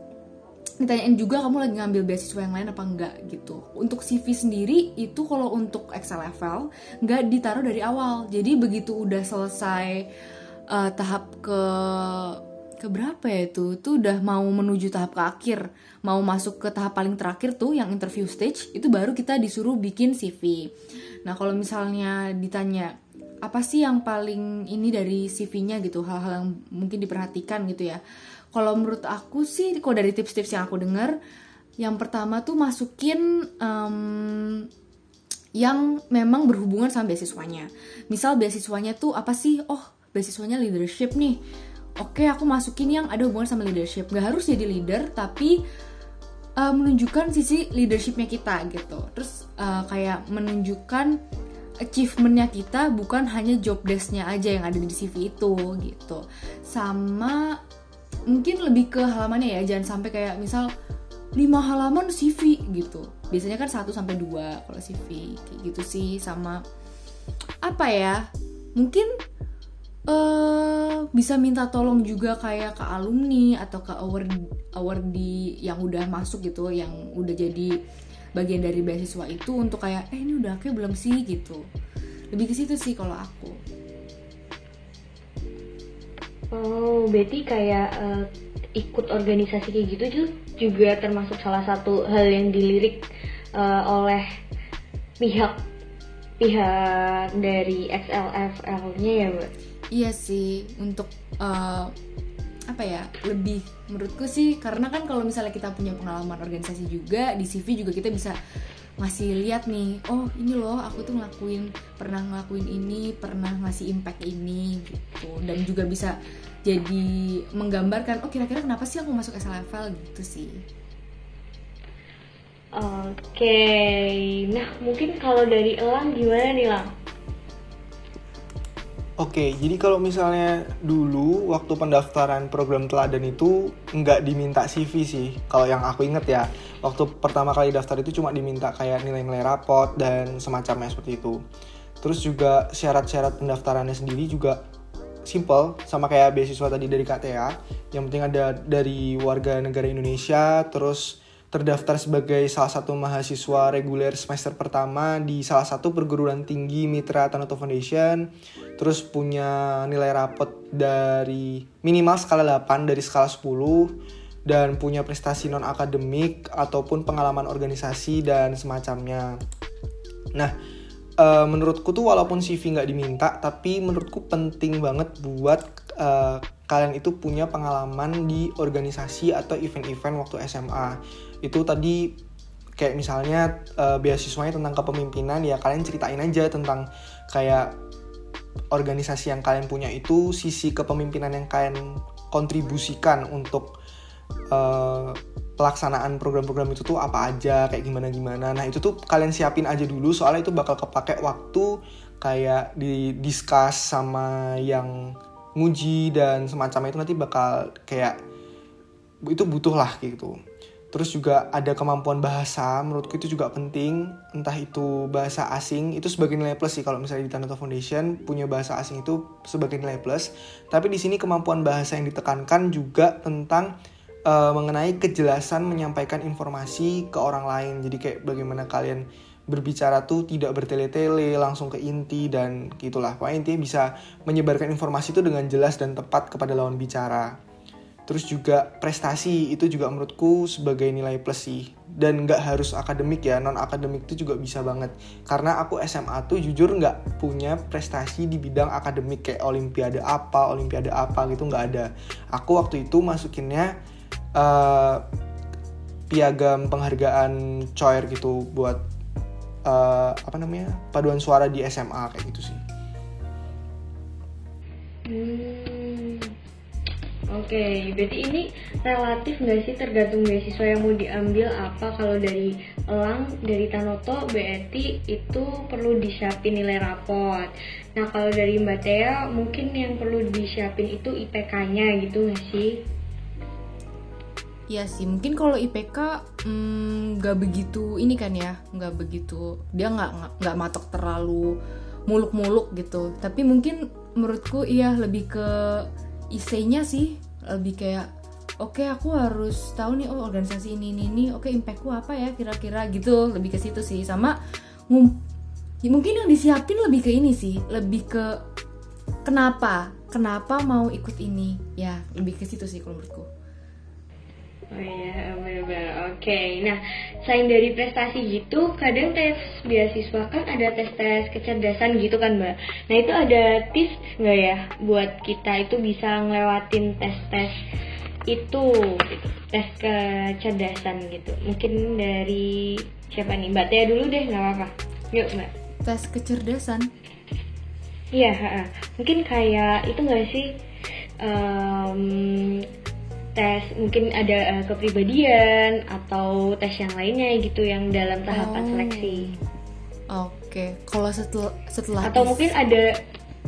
ditanyain juga kamu lagi ngambil beasiswa yang lain apa enggak gitu. Untuk CV sendiri itu kalau untuk Excel level nggak ditaruh dari awal. Jadi begitu udah selesai uh, tahap ke ke berapa ya itu? Tuh udah mau menuju tahap ke akhir. Mau masuk ke tahap paling terakhir tuh yang interview stage itu baru kita disuruh bikin CV nah kalau misalnya ditanya apa sih yang paling ini dari CV-nya gitu. Hal-hal yang mungkin diperhatikan gitu ya kalau menurut aku sih kok dari tips-tips yang aku dengar yang pertama tuh masukin um, yang memang berhubungan sama beasiswanya. Misal beasiswanya tuh apa sih? Oh beasiswanya leadership nih. Oke aku masukin yang ada hubungan sama leadership. Gak harus jadi leader tapi uh, menunjukkan sisi leadershipnya kita gitu. Terus uh, kayak menunjukkan achievementnya kita bukan hanya job desknya aja yang ada di CV itu gitu. Sama mungkin lebih ke halamannya ya jangan sampai kayak misal 5 halaman CV gitu. Biasanya kan 1 sampai 2 kalau CV kayak gitu sih sama apa ya mungkin uh, bisa minta tolong juga kayak ke alumni atau ke award awardee yang udah masuk gitu yang udah jadi bagian dari beasiswa itu untuk kayak eh ini udah kayak belum sih? gitu. Lebih ke situ sih kalau aku Oh, berarti kayak uh, ikut organisasi kayak gitu juga termasuk salah satu hal yang dilirik uh, oleh pihak pihak dari XLFL-nya ya, Mbak? Iya sih, untuk uh, apa ya lebih menurutku sih karena kan kalau misalnya kita punya pengalaman organisasi juga di CV juga kita bisa ngasih lihat nih oh ini loh aku tuh ngelakuin pernah ngelakuin ini pernah ngasih impact ini gitu. Dan juga bisa jadi menggambarkan oh kira-kira kenapa sih aku masuk SL level gitu sih. Oke, nah mungkin kalau dari Elang gimana nih Lang? Oke, jadi kalau misalnya dulu waktu pendaftaran program teladan itu nggak diminta CV sih. Kalau yang aku inget ya, waktu pertama kali daftar itu cuma diminta kayak nilai-nilai rapot dan semacamnya seperti itu. Terus juga syarat-syarat pendaftarannya sendiri juga simple, sama kayak beasiswa tadi dari KTA. Yang penting ada dari warga negara Indonesia, terus terdaftar sebagai salah satu mahasiswa reguler semester pertama di salah satu perguruan tinggi Mitra Tanoto Foundation. Terus punya nilai rapot dari minimal skala 8 dari skala 10 dan punya prestasi non akademik ataupun pengalaman organisasi dan semacamnya. Nah uh, menurutku tuh walaupun CV nggak diminta tapi menurutku penting banget buat uh, kalian itu punya pengalaman di organisasi atau event-event waktu SMA itu tadi kayak misalnya uh, beasiswanya tentang kepemimpinan ya kalian ceritain aja tentang kayak organisasi yang kalian punya itu sisi kepemimpinan yang kalian kontribusikan untuk uh, pelaksanaan program-program itu tuh apa aja kayak gimana gimana nah itu tuh kalian siapin aja dulu soalnya itu bakal kepake waktu kayak di discuss sama yang nguji dan semacamnya itu nanti bakal kayak itu butuh lah gitu terus juga ada kemampuan bahasa menurutku itu juga penting. Entah itu bahasa asing itu sebagai nilai plus sih kalau misalnya di Tanato Foundation punya bahasa asing itu sebagai nilai plus. Tapi di sini kemampuan bahasa yang ditekankan juga tentang uh, mengenai kejelasan menyampaikan informasi ke orang lain. Jadi kayak bagaimana kalian berbicara tuh tidak bertele-tele langsung ke inti dan gitulah. Pokoknya intinya bisa menyebarkan informasi itu dengan jelas dan tepat kepada lawan bicara Terus juga prestasi itu juga menurutku sebagai nilai plus sih. Dan nggak harus akademik ya non akademik itu juga bisa banget. Karena aku SMA tuh jujur nggak punya prestasi di bidang akademik kayak olimpiade apa olimpiade apa gitu nggak ada. Aku waktu itu masukinnya uh, piagam penghargaan choir gitu buat uh, apa namanya paduan suara di SMA kayak gitu sih. Hmm Oke, okay, berarti ini relatif nggak sih tergantung beasiswa yang mau diambil apa kalau dari Elang, dari Tanoto, BET itu perlu disiapin nilai rapot. Nah kalau dari Mbak Tea mungkin yang perlu disiapin itu IPK-nya gitu nggak sih? Iya sih, mungkin kalau IPK mm, nggak mm, begitu ini kan ya, nggak begitu dia nggak nggak matok terlalu muluk-muluk gitu. Tapi mungkin menurutku iya lebih ke IC-nya sih lebih kayak oke okay, aku harus tahu nih oh organisasi ini ini ini oke okay, impactku apa ya kira-kira gitu lebih ke situ sih. Sama ngum mungkin yang disiapin lebih ke ini sih lebih ke kenapa kenapa mau ikut ini ya lebih ke situ sih kalau menurutku iya, benar-benar. Oke, okay. nah selain dari prestasi gitu, kadang tes beasiswa kan ada tes-tes kecerdasan gitu kan, Mbak. Nah itu ada tips nggak ya buat kita itu bisa ngelewatin tes-tes itu, gitu. tes kecerdasan gitu. Mungkin dari siapa nih? Mbak Tia dulu deh, nggak apa-apa. Yuk, Mbak. Tes kecerdasan? Iya, mungkin kayak itu nggak sih? Um, tes mungkin ada uh, kepribadian atau tes yang lainnya gitu yang dalam tahapan oh. seleksi. Oke, okay. kalau setelah setelah atau mungkin ada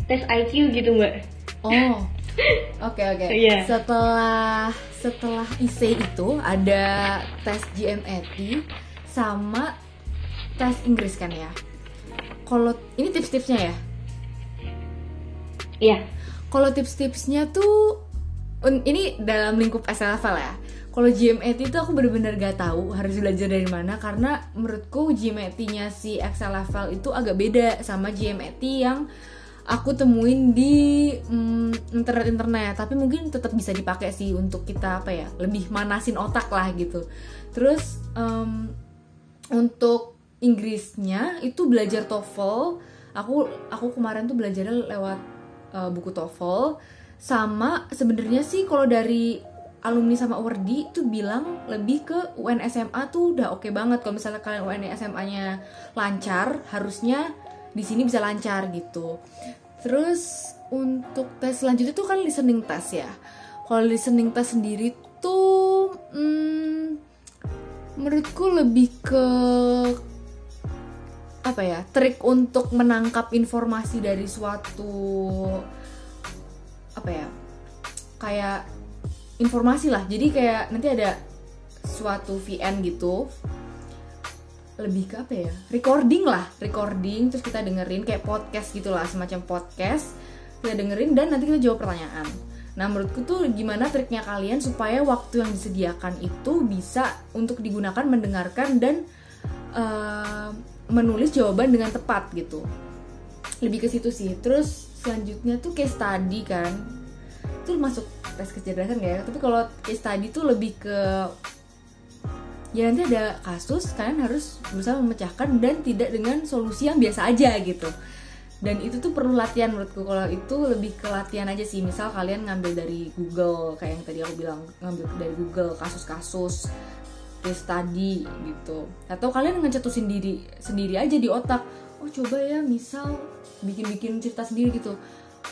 tes IQ gitu mbak? Oh, oke oke. Okay. Yeah. Setelah setelah IC itu ada tes GMAT sama tes Inggris kan ya? Kalau ini tips-tipsnya ya? Iya. Kalau tips-tipsnya tuh ini dalam lingkup SLFL ya. Kalau GMAT itu aku bener-bener gak tahu harus belajar dari mana karena menurutku GMAT-nya si Excel level itu agak beda sama GMAT yang aku temuin di mm, internet internet tapi mungkin tetap bisa dipakai sih untuk kita apa ya lebih manasin otak lah gitu. Terus um, untuk Inggrisnya itu belajar TOEFL. Aku aku kemarin tuh belajarnya lewat uh, buku TOEFL sama sebenarnya sih kalau dari alumni sama Wardi tuh bilang lebih ke UN SMA tuh udah oke okay banget. Kalau misalnya kalian UN SMA-nya lancar harusnya di sini bisa lancar gitu. Terus untuk tes selanjutnya tuh kan listening test ya. Kalau listening test sendiri tuh hmm, menurutku lebih ke apa ya trik untuk menangkap informasi dari suatu apa ya kayak informasi lah. Jadi kayak nanti ada suatu VN gitu lebih ke apa ya recording lah recording terus kita dengerin kayak podcast gitulah semacam podcast kita dengerin dan nanti kita jawab pertanyaan. Nah menurutku tuh gimana triknya kalian supaya waktu yang disediakan itu bisa untuk digunakan mendengarkan dan uh, menulis jawaban dengan tepat gitu. Lebih ke situ sih. Terus selanjutnya tuh case study kan. Itu masuk tes kecerdasan ya? Tapi kalau case study tuh lebih ke ya nanti ada kasus kalian harus berusaha memecahkan dan tidak dengan solusi yang biasa aja gitu. Dan itu tuh perlu latihan menurutku. Kalau itu lebih ke latihan aja sih. Misal kalian ngambil dari Google kayak yang tadi aku bilang ngambil dari Google kasus-kasus case study gitu. Atau kalian ngecetusin sendiri sendiri aja di otak oh coba ya misal bikin-bikin cerita sendiri gitu.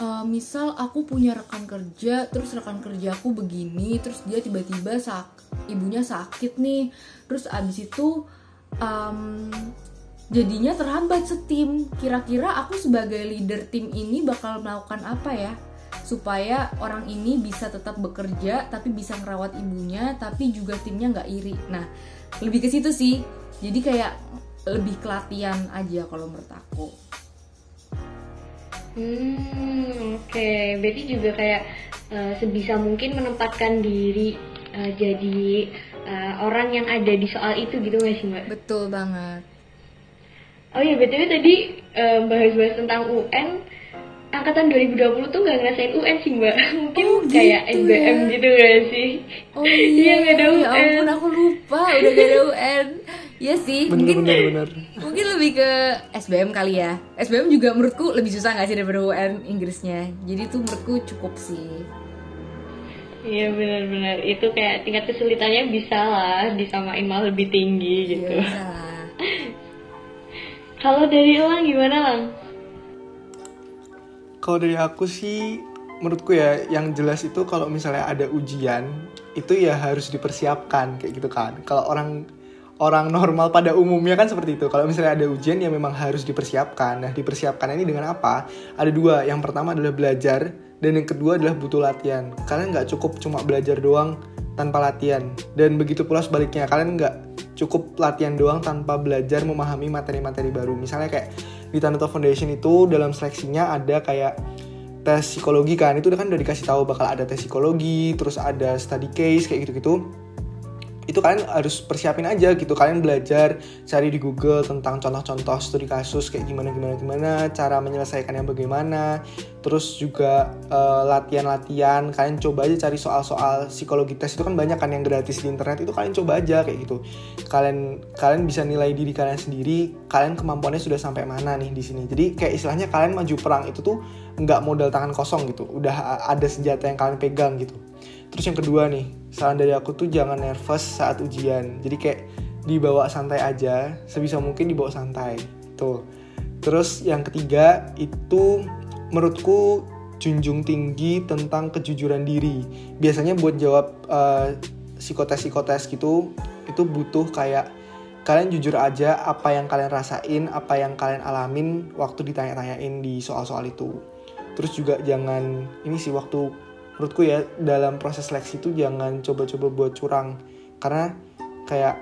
Uh, misal aku punya rekan kerja terus rekan kerjaku begini terus dia tiba-tiba sak ibunya sakit nih. Terus abis itu um, jadinya terhambat setim. Kira-kira aku sebagai leader tim ini bakal melakukan apa ya? Supaya orang ini bisa tetap bekerja tapi bisa ngerawat ibunya tapi juga timnya nggak iri. Nah lebih ke situ sih. Jadi kayak lebih kelatihan aja kalau menurut aku Hmm, oke. Okay. Berarti juga kayak uh, sebisa mungkin menempatkan diri uh, jadi uh, orang yang ada di soal itu gitu nggak sih mbak? Betul banget. Oh iya, btw tadi bahas-bahas tentang UN, angkatan 2020 tuh nggak ngerasain UN sih mbak mungkin oh, gitu kayak SBM ya? gitu gak sih oh iya nggak ada UN ya ampun aku lupa udah gak ada UN Iya sih, bener, mungkin bener, bener. mungkin lebih ke SBM kali ya. SBM juga menurutku lebih susah gak sih daripada UN Inggrisnya. Jadi tuh menurutku cukup sih. Iya benar-benar itu kayak tingkat kesulitannya bisa lah disamain malah lebih tinggi gitu. Iya, bisa Kalau dari Elang gimana Lang? Kalau dari aku sih menurutku ya yang jelas itu kalau misalnya ada ujian itu ya harus dipersiapkan kayak gitu kan. Kalau orang orang normal pada umumnya kan seperti itu. Kalau misalnya ada ujian ya memang harus dipersiapkan. Nah, dipersiapkan ini dengan apa? Ada dua. Yang pertama adalah belajar dan yang kedua adalah butuh latihan. Kalian nggak cukup cuma belajar doang tanpa latihan. Dan begitu pula sebaliknya, kalian nggak cukup latihan doang tanpa belajar memahami materi-materi baru. Misalnya kayak di Tanuto Foundation itu dalam seleksinya ada kayak tes psikologi kan itu kan udah dikasih tahu bakal ada tes psikologi terus ada study case kayak gitu-gitu itu kalian harus persiapin aja gitu. Kalian belajar cari di Google tentang contoh-contoh studi kasus kayak gimana gimana gimana cara menyelesaikannya bagaimana. Terus juga latihan latihan-latihan kalian coba aja cari soal-soal psikologi tes. Itu kan banyak kan yang gratis di internet. Itu kalian coba aja kayak gitu. Kalian kalian bisa nilai diri kalian sendiri kalian kemampuannya sudah sampai mana nih di sini. Jadi kayak istilahnya kalian maju perang itu tuh nggak modal tangan kosong gitu. Udah ada senjata yang kalian pegang gitu. Terus yang kedua nih saran dari aku tuh jangan nervous saat ujian. Jadi kayak dibawa santai aja sebisa mungkin dibawa santai. Tuh. Terus yang ketiga itu menurutku junjung tinggi tentang kejujuran diri. Biasanya buat jawab uh, psikotes psikotes gitu itu butuh kayak kalian jujur aja apa yang kalian rasain apa yang kalian alamin waktu ditanya-tanyain di soal-soal itu. Terus juga jangan ini sih waktu menurutku ya dalam proses seleksi itu jangan coba-coba buat curang. Karena kayak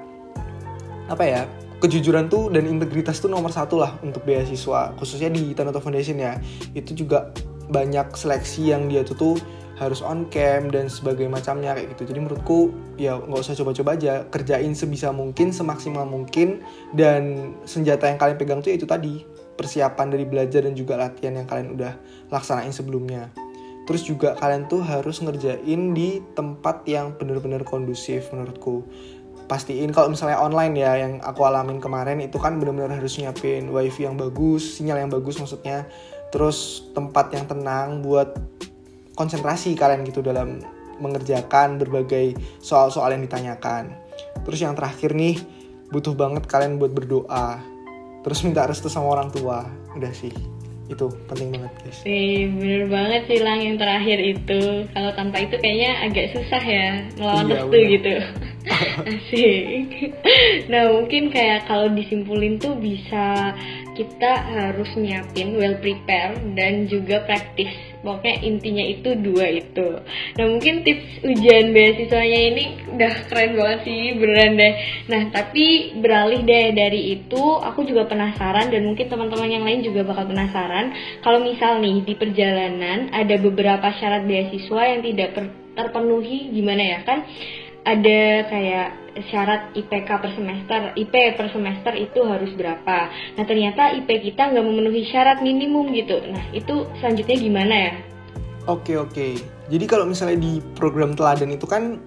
apa ya kejujuran tuh dan integritas tuh nomor satu lah untuk beasiswa. Khususnya di Tanoto Foundation ya. Itu juga banyak seleksi yang dia tuh tuh harus on cam dan sebagai macamnya kayak gitu. Jadi menurutku ya nggak usah coba-coba aja. Kerjain sebisa mungkin semaksimal mungkin. Dan senjata yang kalian pegang tuh ya itu tadi. Persiapan dari belajar dan juga latihan yang kalian udah laksanain sebelumnya terus juga kalian tuh harus ngerjain di tempat yang bener-bener kondusif menurutku. Pastiin kalau misalnya online ya yang aku alamin kemarin itu kan bener-bener harus nyiapin wifi yang bagus sinyal yang bagus maksudnya. Terus tempat yang tenang buat konsentrasi kalian gitu dalam mengerjakan berbagai soal-soal yang ditanyakan. Terus yang terakhir nih butuh banget kalian buat berdoa. Terus minta restu sama orang tua. Udah sih itu penting banget guys. Nih bener banget sih lang yang terakhir itu. Kalau tanpa itu kayaknya agak susah ya melawan iya, restu gitu. Asik. Nah mungkin kayak kalau disimpulin tuh bisa kita harus nyiapin well prepare dan juga praktis. Pokoknya intinya itu dua itu. Nah mungkin tips ujian beasiswanya ini udah keren banget sih beneran deh. Nah tapi beralih deh dari itu, aku juga penasaran dan mungkin teman-teman yang lain juga bakal penasaran. Kalau misal nih di perjalanan ada beberapa syarat beasiswa yang tidak terpenuhi, gimana ya kan? Ada kayak syarat IPK per semester, IP per semester itu harus berapa. Nah ternyata IP kita nggak memenuhi syarat minimum gitu. Nah itu selanjutnya gimana ya? Oke oke. Jadi kalau misalnya di program teladan itu kan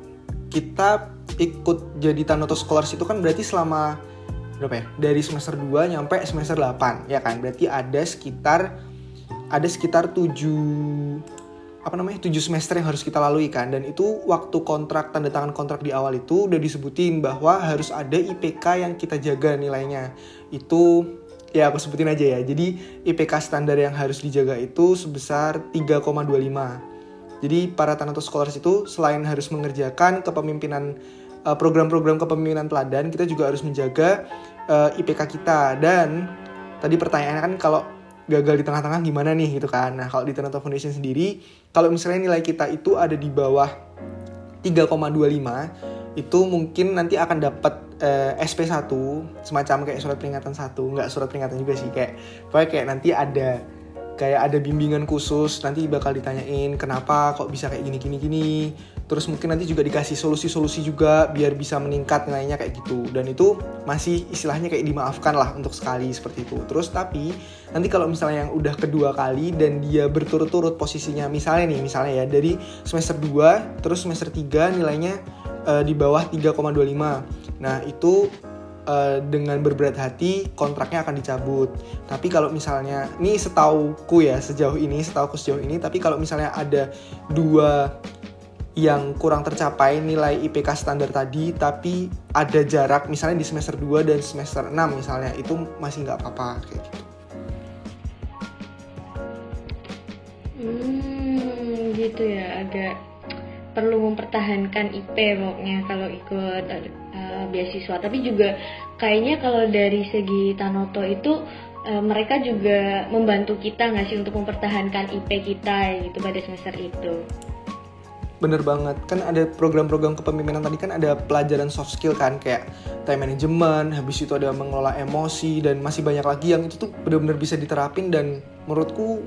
kita ikut jadi Tanoto Scholars itu kan berarti selama berapa ya? Dari semester 2 nyampe semester 8 ya kan. Berarti ada sekitar ada sekitar 7 apa namanya tujuh semester yang harus kita lalui kan. Dan itu waktu kontrak tanda tangan kontrak di awal itu udah disebutin bahwa harus ada IPK yang kita jaga nilainya. Itu ya aku sebutin aja ya. Jadi IPK standar yang harus dijaga itu sebesar 3,25 jadi para Thanatos Scholars itu selain harus mengerjakan kepemimpinan eh, program-program kepemimpinan teladan kita juga harus menjaga uh, eh, IPK kita. Dan tadi pertanyaannya kan kalau gagal di tengah-tengah gimana nih gitu kan. Nah, kalau di Toronto Foundation sendiri, kalau misalnya nilai kita itu ada di bawah 3,25 itu mungkin nanti akan dapat eh, SP1 semacam kayak surat peringatan satu nggak surat peringatan juga sih kayak pokoknya kayak nanti ada kayak ada bimbingan khusus nanti bakal ditanyain kenapa kok bisa kayak gini gini gini terus mungkin nanti juga dikasih solusi-solusi juga biar bisa meningkat nilainya kayak gitu. Dan itu masih istilahnya kayak dimaafkan lah untuk sekali seperti itu. Terus tapi nanti kalau misalnya yang udah kedua kali dan dia berturut-turut posisinya misalnya nih misalnya ya dari semester 2 terus semester 3 nilainya uh, di bawah 3,25 nah itu uh, dengan berberat hati kontraknya akan dicabut. Tapi kalau misalnya ini setauku ya sejauh ini, setauku sejauh ini, tapi kalau misalnya ada dua yang kurang tercapai nilai IPK standar tadi tapi ada jarak misalnya di semester 2 dan semester 6 misalnya itu masih nggak apa-apa kayak gitu. Hmm, gitu ya agak perlu mempertahankan IP pokoknya kalau ikut uh, beasiswa tapi juga kayaknya kalau dari segi Tanoto itu uh, mereka juga membantu kita nggak sih untuk mempertahankan IP kita gitu pada semester itu bener banget. Kan ada program-program kepemimpinan tadi kan ada pelajaran soft skill kan kayak time management habis itu ada mengelola emosi dan masih banyak lagi yang itu tuh benar-benar bisa diterapin dan menurutku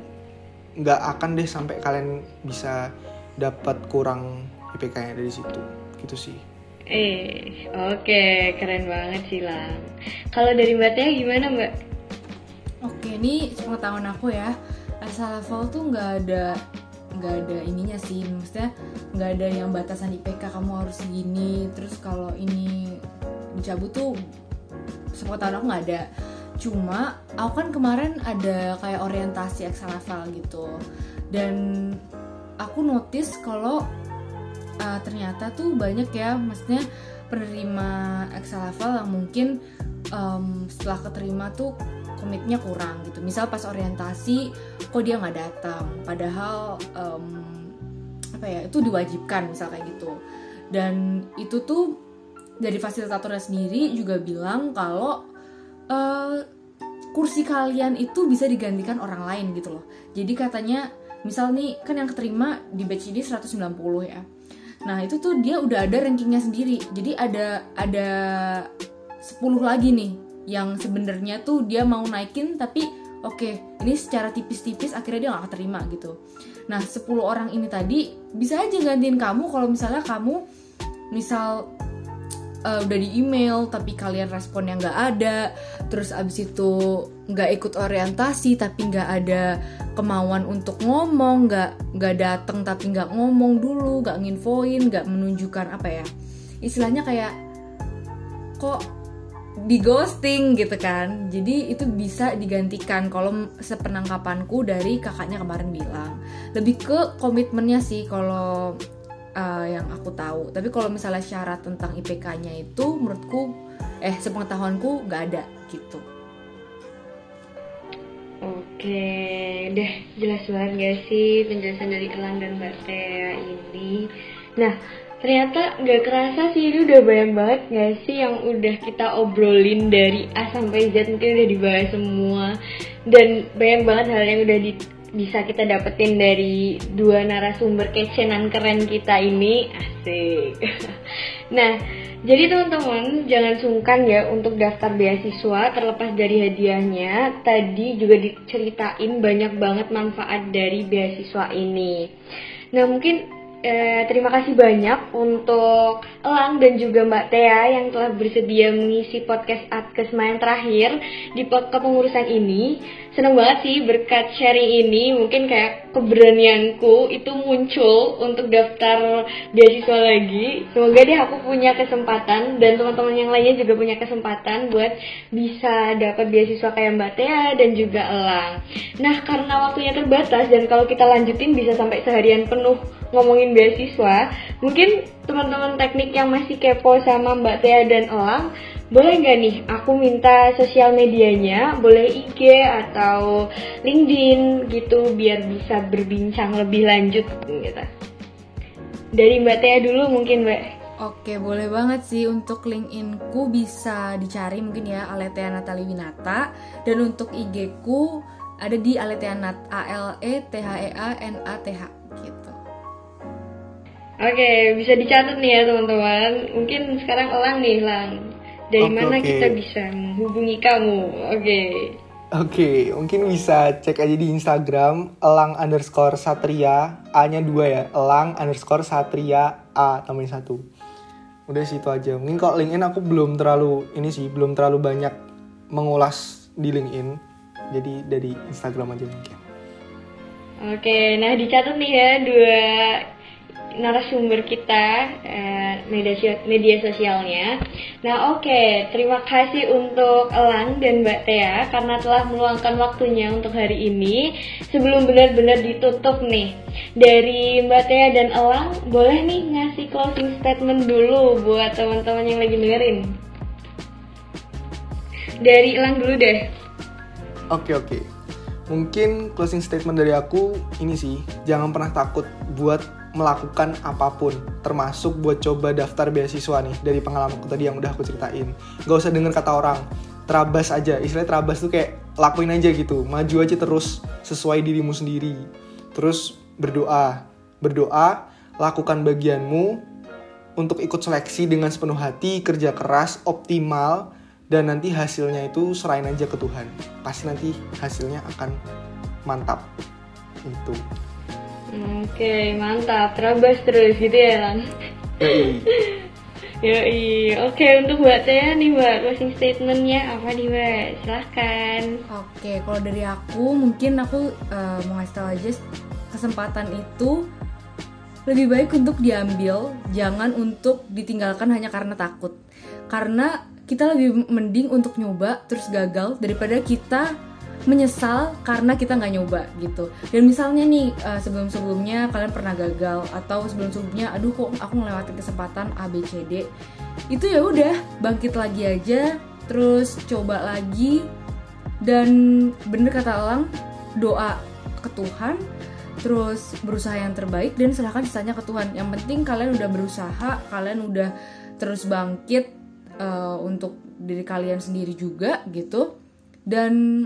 nggak akan deh sampai kalian bisa dapat kurang IPK-nya dari situ. Gitu sih. Eh oke okay. keren banget sih lang. Kalau dari mbak Tia gimana mbak? Oke okay, ini pengetahuan aku ya. Asal level tuh nggak ada nggak ada ininya sih maksudnya nggak ada yang batasan IPK kamu harus segini terus kalau ini dicabut tuh sepengetahuan aku nggak ada. Cuma aku kan kemarin ada kayak orientasi level gitu. Dan aku notice kalau uh, ternyata tuh banyak ya maksudnya penerima level yang mungkin um, setelah keterima tuh komitnya kurang gitu. Misal pas orientasi kok dia nggak datang? Padahal um, apa ya itu diwajibkan misal kayak gitu. Dan itu tuh dari fasilitatornya sendiri juga bilang kalau uh, kursi kalian itu bisa digantikan orang lain gitu loh. Jadi katanya misal nih kan yang keterima di batch ini 190 ya. Nah itu tuh dia udah ada rankingnya sendiri. Jadi ada ada 10 lagi nih yang sebenarnya tuh dia mau naikin tapi oke okay, ini secara tipis-tipis akhirnya dia gak terima gitu. Nah 10 orang ini tadi bisa aja gantiin kamu kalau misalnya kamu misal uh, udah di email tapi kalian responnya nggak ada terus abis itu nggak ikut orientasi tapi nggak ada kemauan untuk ngomong nggak nggak datang tapi nggak ngomong dulu nggak nginfoin nggak menunjukkan apa ya. Istilahnya kayak kok di ghosting gitu kan. Jadi itu bisa digantikan kalau sepenangkapanku dari kakaknya kemarin bilang. Lebih ke komitmennya sih kalau uh, yang aku tahu. Tapi kalau misalnya syarat tentang IPK-nya itu menurutku eh sepengetahuanku nggak ada gitu. Oke, deh jelas banget gak sih penjelasan dari Elang dan Mbak Tea ini. Nah, ternyata nggak kerasa sih ini udah banyak banget gak sih yang udah kita obrolin dari A sampai Z mungkin udah dibahas semua. Dan banyak banget hal yang udah di, bisa kita dapetin dari dua narasumber kecenan keren kita ini. Asik. Nah jadi teman-teman jangan sungkan ya untuk daftar beasiswa terlepas dari hadiahnya. Tadi juga diceritain banyak banget manfaat dari beasiswa ini. Nah mungkin Eh, terima kasih banyak untuk Elang dan juga Mbak Tea yang telah bersedia mengisi podcast Adkesma yang terakhir di kepengurusan ini. Senang banget sih berkat sharing ini, mungkin kayak keberanianku itu muncul untuk daftar beasiswa lagi. Semoga deh aku punya kesempatan dan teman-teman yang lainnya juga punya kesempatan buat bisa dapat beasiswa kayak Mbak Tea dan juga Elang. Nah, karena waktunya terbatas dan kalau kita lanjutin bisa sampai seharian penuh ngomongin beasiswa, mungkin teman-teman teknik yang masih kepo sama Mbak Tia dan Elang, boleh nggak nih aku minta sosial medianya, boleh IG atau LinkedIn gitu biar bisa berbincang lebih lanjut gitu. Dari Mbak Tia dulu mungkin Mbak. Oke, boleh banget sih untuk LinkedIn-ku bisa dicari mungkin ya Aletea Natali Winata dan untuk IG ku ada di Aletea Nat A L E T H E A N A T H gitu. Oke, bisa dicatat nih ya teman-teman. Mungkin sekarang Elang nih, Lang. Dari Oke, mana oke. kita bisa menghubungi kamu? Oke. Oke, mungkin bisa cek aja di Instagram elang underscore satria A-nya dua ya, elang underscore satria A tambahin satu. Udah situ aja. Mungkin kalau LinkedIn aku belum terlalu ini sih, belum terlalu banyak mengulas di LinkedIn. Jadi dari Instagram aja mungkin. Oke, nah dicatat nih ya dua narasumber kita eh, media media sosialnya. Nah, oke, terima kasih untuk Elang dan Mbak Tea karena telah meluangkan waktunya untuk hari ini. Sebelum benar-benar ditutup nih, dari Mbak Tea dan Elang, boleh nih ngasih closing statement dulu buat teman-teman yang lagi dengerin. Dari Elang dulu deh. Oke oke. Mungkin closing statement dari aku ini sih, jangan pernah takut buat melakukan apa pun, termasuk buat coba daftar beasiswa nih dari pengalamanku tadi yang udah aku ceritain. Gak usah denger kata orang, terabas aja. Istilahnya terabas tuh kayak lakuin aja gitu, maju aja terus sesuai dirimu sendiri. Terus berdoa, berdoa, lakukan bagianmu untuk ikut seleksi dengan sepenuh hati, kerja keras, optimal, dan nanti hasilnya itu serahin aja ke Tuhan. Pasti nanti hasilnya akan mantap. Itu. Oke, mantap. Terabas terus gitu ya. Yoi. Yoi, oke untuk Mbak Tia nih Mbak, closing statementnya apa nih Mbak? Silahkan Oke, kalau dari aku mungkin aku eh, mau ngasih tahu aja kesempatan itu lebih baik untuk diambil, jangan untuk ditinggalkan hanya karena takut. Karena kita lebih mending untuk nyoba terus gagal daripada kita menyesal karena kita nggak nyoba gitu. Dan misalnya nih eh, sebelum-sebelumnya kalian pernah gagal atau sebelum-sebelumnya aduh kok aku ngelewatin kesempatan A B C D. Itu ya udah bangkit lagi aja, terus coba lagi dan bener kata Elang doa ke Tuhan terus berusaha yang terbaik dan serahkan sisanya ke Tuhan yang penting kalian udah berusaha kalian udah terus bangkit eh, untuk diri kalian sendiri juga gitu dan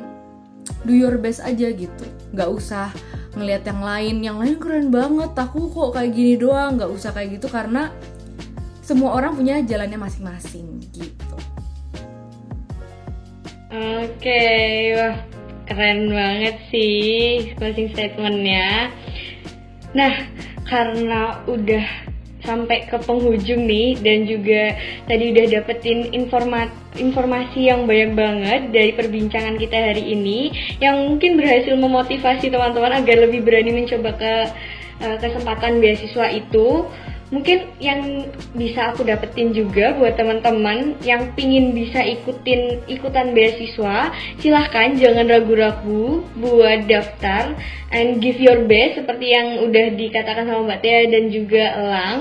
do your best aja gitu. Nggak usah ngelihat yang lain. Yang lain keren banget aku kok kayak gini doang. Nggak usah kayak gitu karena semua orang punya jalannya masing-masing gitu. Oke, wah keren banget sih closing statementnya. Nah, karena udah sampai ke penghujung nih dan juga tadi udah dapetin informa- informasi yang banyak banget dari perbincangan kita hari ini yang mungkin berhasil memotivasi teman-teman agar lebih berani mencoba ke eh, kesempatan beasiswa itu mungkin yang bisa aku dapetin juga buat teman-teman yang pingin bisa ikutin ikutan beasiswa silahkan jangan ragu-ragu buat daftar and give your best seperti yang udah dikatakan sama Mbak Tia dan juga Elang.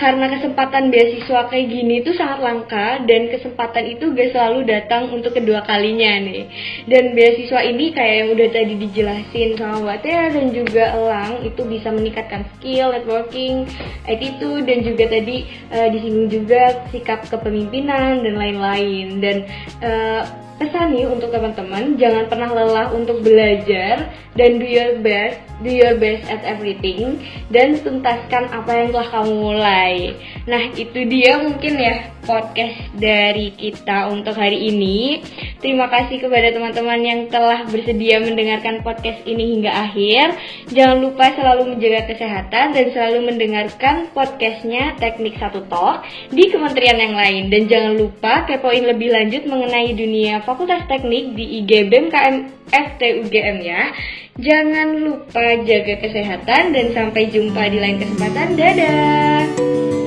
Karena kesempatan beasiswa kayak gini tuh sangat langka dan kesempatan itu gak selalu datang untuk kedua kalinya nih. Dan beasiswa ini kayak yang udah tadi dijelasin sama Mbak Tia dan juga Elang itu bisa meningkatkan skill, networking, attitude itu dan juga tadi uh, disinggung juga sikap kepemimpinan dan lain-lain. Dan uh, pesan nih untuk teman-teman jangan pernah lelah untuk belajar dan do your best do your best at everything dan tuntaskan apa yang telah kamu mulai nah itu dia mungkin ya podcast dari kita untuk hari ini terima kasih kepada teman-teman yang telah bersedia mendengarkan podcast ini hingga akhir jangan lupa selalu menjaga kesehatan dan selalu mendengarkan podcastnya Teknik Satu Talk di kementerian yang lain dan jangan lupa kepoin lebih lanjut mengenai dunia Fakultas Teknik di IG BMKM FTUGM ya. Jangan lupa jaga kesehatan dan sampai jumpa di lain kesempatan. Dadah.